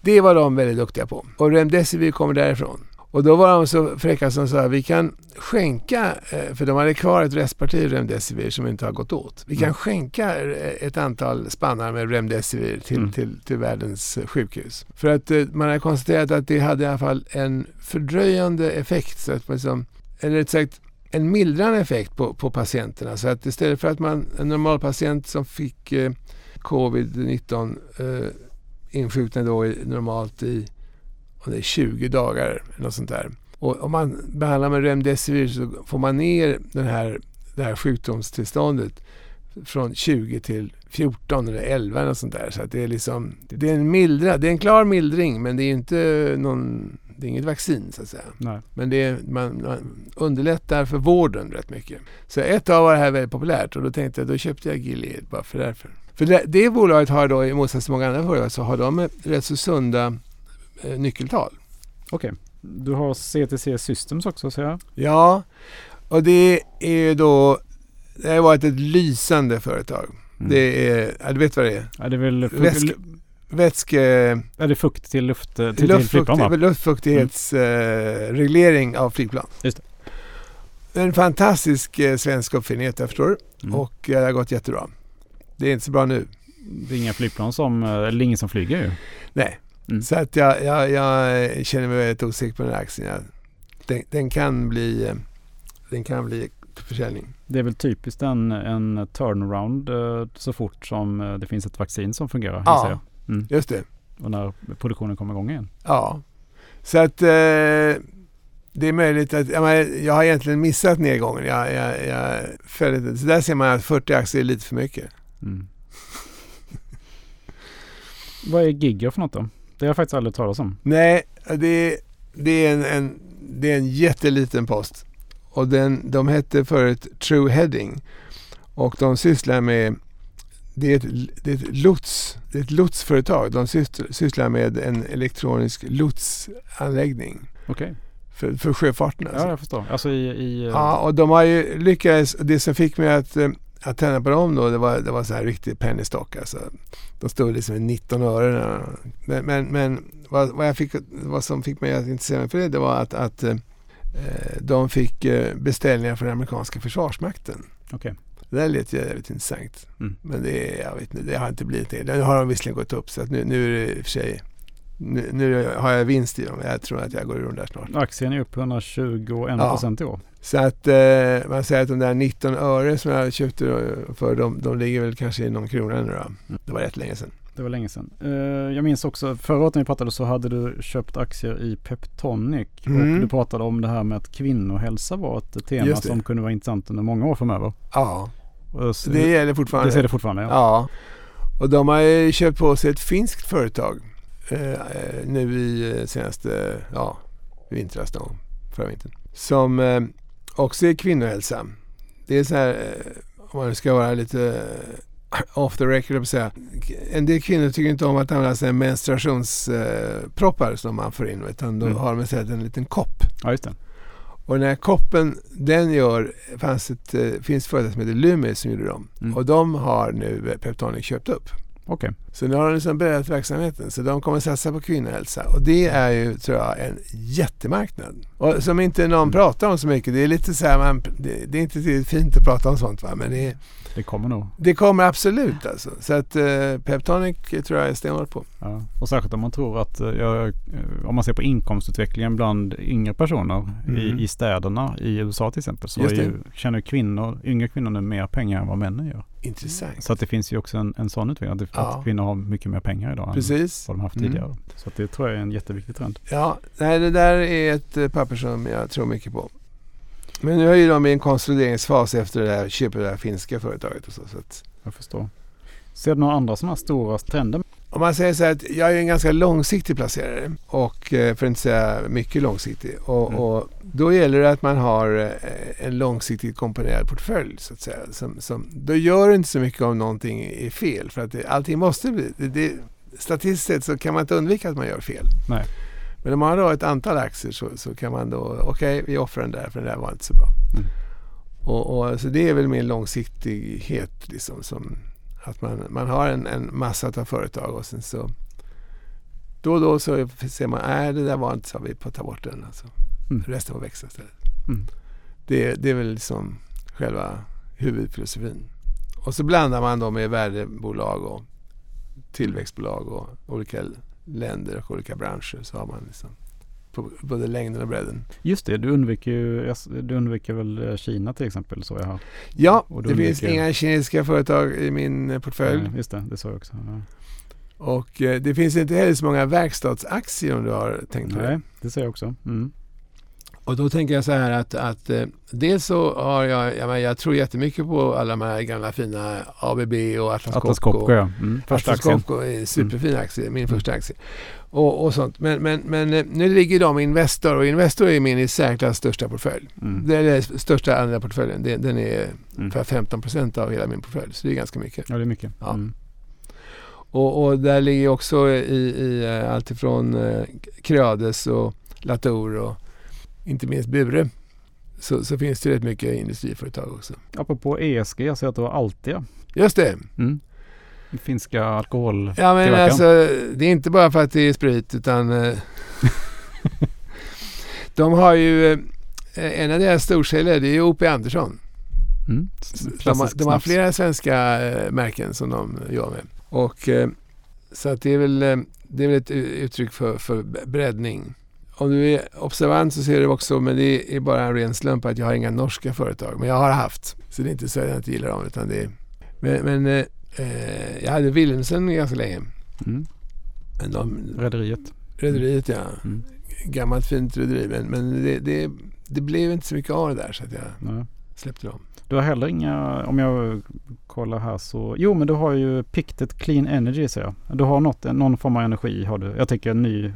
det var de väldigt duktiga på. Och Remdesivir kommer därifrån. Och då var de så fräcka som sa vi kan skänka, eh, för de hade kvar ett restparti Remdesivir som inte har gått åt. Vi kan Mm. skänka eh, ett antal spannar med Remdesivir till, Mm. till, till världens eh, sjukhus. För att man har konstaterat att det hade i alla fall en fördröjande effekt. Så att man liksom, eller rätt sagt en mildrande effekt på, på patienterna. Så att istället för att man, en normal patient som fick eh, covid-19 eh, insjuknade då i, normalt i om det är 20 dagar eller något sånt där. Och om man behandlar med Remdesivir så får man ner den här, det här sjukdomstillståndet från 20 till 14 eller 11 eller sånt där. Så det är liksom, det är en mildra, det är en klar mildring men det är inte någon det är inget vaccin så att säga. Nej. Men det är, man, man underlättar för vården rätt mycket. Så ett tag var det här väldigt populärt och då tänkte jag, då köpte jag Gilead bara för därför. För det, det bolaget har då i motsats till många andra företag så har de rätt så sunda eh, nyckeltal. Okej. Du har CTC Systems också säger jag. Ja, och det är ju då, det har varit ett lysande företag. Mm. Det är, ja, du vet vad det är? Ja, det är väl Väsk- Vätske... är det fukt till luft till, till luftfukt, flygplan va? luftfuktighetsreglering av flygplan. Just En fantastisk eh, svensk uppfinning jag förstår Mm. och eh, det har gått jättebra. Det är inte så bra nu. Det är inga flygplan som, eh, eller ingen som flyger ju. Nej, Mm. så att jag, jag, jag känner mig väldigt osäker på den här aktien. Den, den kan bli den kan bli försäljning. Det är väl typiskt en, en turnaround eh, så fort som eh, det finns ett vaccin som fungerar. Ja. Mm. Just det. Och när produktionen kommer igång igen. Ja, så att eh, det är möjligt att jag, menar, jag har egentligen missat nedgången. Jag, jag, jag följde. Så där ser man att 40 aktier är lite för mycket. Mm. [LAUGHS] Vad är Giga för något då? Det har jag faktiskt aldrig talat om. Nej, det, är- det, är en, en, det är en jätteliten post. Och den, de hette förut True Heading. Och de sysslar med det är, ett, det är ett lots, det är ett lotsföretag. De sysslar, med en elektronisk lotsanläggning Okej. för, för sjöfarten. Alltså. Ja, jag förstår. Alltså i... i eh, Ja, och de har ju lyckats. Det som fick mig att, att tända på dem då, det var, det var så här riktig penny stock. Alltså. De stod liksom i 19 öre. Men, men, men vad, vad, jag fick, vad som fick mig att intressera mig för det, det var att, att eh, de fick eh, beställningar från den amerikanska försvarsmakten. Okej. Det där lät ju jävligt intressant. Mm. Men det, jag vet inte, det har inte blivit det. Nu har de visserligen gått upp så att nu, nu är det i och för sig nu, nu har jag vinst i dem. Jag tror att jag går ur dem där snart. Aktien är upp 121 Ja. procent i år. Så att eh, man säger att de där 19 öre som jag köpte för, de, de ligger väl kanske i någon krona nu då. Det var rätt länge sedan. Det var länge sedan. Eh, jag minns också förra året när vi pratade så hade du köpt aktier i Peptonic. Mm. Och du pratade om det här med att kvinnohälsa var ett tema som kunde vara intressant under många år framöver. Ja, så- det gäller fortfarande. det ser det fortfarande ja. Ja, och de har ju köpt på sig ett finskt företag eh, nu i eh, senaste, ja, vintras då, förra vintern. Som eh, också är kvinnohälsa. Det är så här, eh, om man ska vara lite eh, off the record, säga. En del kvinnor tycker inte om att använda sig av menstruationsproppar som man får in, utan då Mm. har de istället en liten kopp. Ja just det. Och den här koppen, den gör, fanns ett, finns företag som heter Loomis som gjorde dem. Mm. Och de har nu Peptonic köpt upp. Okej. Så nu har de liksom börjat verksamheten. Så de kommer satsa på kvinnohälsa. Och det är ju, tror jag, en jättemarknad. Och som inte någon pratar om så mycket. Det är lite så här, man, det, det är inte tillräckligt fint att prata om sånt va. Men det, Det kommer nog. det kommer absolut alltså. Så att eh, Peptonic tror jag är stenhårt på. Ja. Och särskilt om man tror att, eh, ja, eh, om man ser på inkomstutvecklingen bland yngre personer Mm. i, i städerna i USA till exempel så ju, tjänar kvinnor, yngre kvinnor nu mer pengar än vad männen gör. Intressant. Så att det finns ju också en, en sån utveckling. Att, Ja. att kvinnor har mycket mer pengar idag än Precis. vad de haft Mm. tidigare. Så att det tror jag är en jätteviktig trend. Ja, nej, det där är ett eh, papper som jag tror mycket på. Men nu är ju de i en konsolideringsfas efter det där köpet det här finska företaget. Och så, så att, Jag förstår. Ser du några andra sådana här stora trender? Om man säger så här att jag är en ganska långsiktig placerare och eh, för att inte säga mycket långsiktig. Och, Mm. och då gäller det att man har eh, en långsiktigt komponerad portfölj så att säga. Som, som, då gör det inte så mycket om någonting är fel för att det, allting måste bli... Det, det, statistiskt sett så kan man inte undvika att man gör fel. Nej. Men om man har ett antal aktier så, så kan man då, okej vi offrar den där för den där var inte så bra. Mm. Och, och, så det är väl min långsiktighet liksom som att man, man har en, en massa av företag och sen så då och då så ser man, nej det där var inte så, vi får ta bort den. Alltså. Mm. Resten får växa istället. Mm. Det, det är väl liksom själva huvudfilosofin. Och så blandar man då med värdebolag och tillväxtbolag och olika länder och olika branscher så har man liksom på både längden och bredden. Just det, du undviker ju, du undviker väl eh, Kina till exempel så jag har. Ja, det finns inga kinesiska företag i min eh, portfölj. Nej, just det, det sa jag också. Ja. Och eh, det finns inte heller så många verkstadsaktier om du har tänkt på Nej, det. det säger jag också. Mm. Och då tänker jag så här att, att eh, dels så har jag, jag, jag tror jättemycket på alla de här gamla fina ABB och Atlas, Atlas Copco. Copco, ja. Mm. Första Atlas. Copco är en superfin aktie, min första aktie. Och, och sånt. Men, men, men eh, nu ligger de i Investor och Investor är min i särklass största portfölj. Mm. Det är den största andra portföljen. Den, den är Mm. ungefär 15 procent av hela min portfölj. Så det är ganska mycket. Ja, det är mycket. Ja. Mm. Och, och där ligger också i, i eh, allt ifrån eh, Creades och Latour och inte minst Bure. Så, så finns det rätt mycket industriföretag också. Apropå ESG, jag ser att du har Altia. Just det. Mm. Finska alkohol... Ja men alltså det är inte bara för att det är sprit utan eh, [LAUGHS] de har ju eh, en av deras storsäljare det är O.P. Andersson. Mm. De har, de har flera svenska eh, märken som de jobbar med. Och, så att det, är väl, det är väl ett uttryck för, för breddning. Om du är observant så ser du också, men det är bara en ren slump att jag har inga norska företag. Men jag har haft. Så det är inte så att jag inte gillar dem. Utan det är, men men eh, eh, jag hade Wilhelmsen ganska länge. Mm. Men de, Rederiet. rederiet ja. Mm. Gammalt fint rederi. Men, men det, det, det blev inte så mycket av det där så att jag Nej. släppte dem. Du har heller inga, om jag kollar här så, jo men du har ju Pictet Clean Energy ser jag. Du har något, någon form av energi har du. Jag tänker ny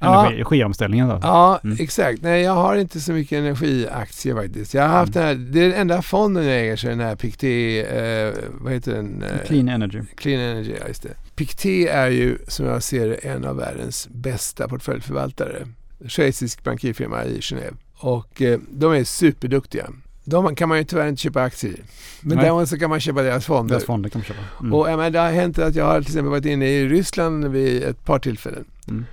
Ja. energi, energiomställningen där. Ja, Mm. exakt. Nej, jag har inte så mycket energiaktier faktiskt. Jag har haft Mm. den här, det är den enda fonden jag äger, så den här Pictet, eh, vad heter den? Eh, Clean Energy. Clean Energy, ja just det. Pictet är ju som jag ser det en av världens bästa portföljförvaltare. Schweizisk bankirfirma i Genève. Och eh, de är superduktiga. De kan man ju tyvärr inte köpa aktier i. Men Nej. däremot så kan man köpa deras fonder. Deras fonder kan man köpa. Mm. Och menar, det har hänt att jag har till exempel varit inne i Ryssland vid ett par tillfällen. Mm.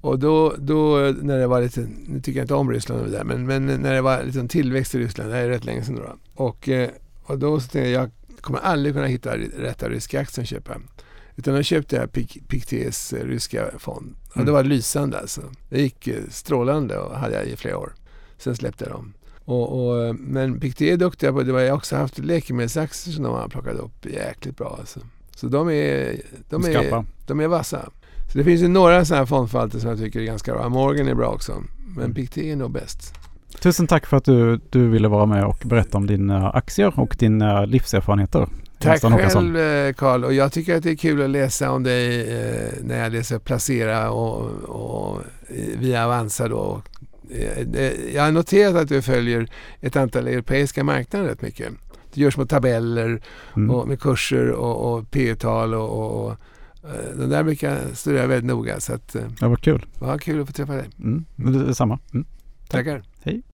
Och då, då när det var lite, nu tycker jag inte om Ryssland och det där, men, men när det var liksom tillväxt i Ryssland, det här är rätt länge sedan då. Och, eh, och då så tänkte jag, jag kommer aldrig kunna hitta rätta ryska aktier att köpa. Utan då köpte jag Pictets eh, ryska fond. Och Mm. det var lysande alltså. Det gick eh, strålande och hade jag i flera år. Sen släppte jag dem. Och, och, eh, men Pictet är duktiga på det. Jag har också haft läkemedelsaktier som de har plockat upp jäkligt bra. Alltså. Så de är, de är, de är vassa. Så det finns ju några sådana här fondförvaltare som jag tycker är ganska bra. Morgan är bra också. Men Mm. Pictet är nog bäst. Tusen tack för att du, du ville vara med och berätta om dina aktier och dina livserfarenheter. Tack själv eh, Carl. Och jag tycker att det är kul att läsa om dig eh, när jag läser Placera och, och eh, via Avanza då. Eh, det- Jag har noterat att du följer ett antal europeiska marknader rätt mycket. Du gör små tabeller Mm. och med kurser och, och P-tal och, och, och eh, de där brukar jag studera väldigt noga. Så att, eh, Det var kul. ja, kul att få träffa dig. Mm. Detsamma. Mm. Tackar. Hej.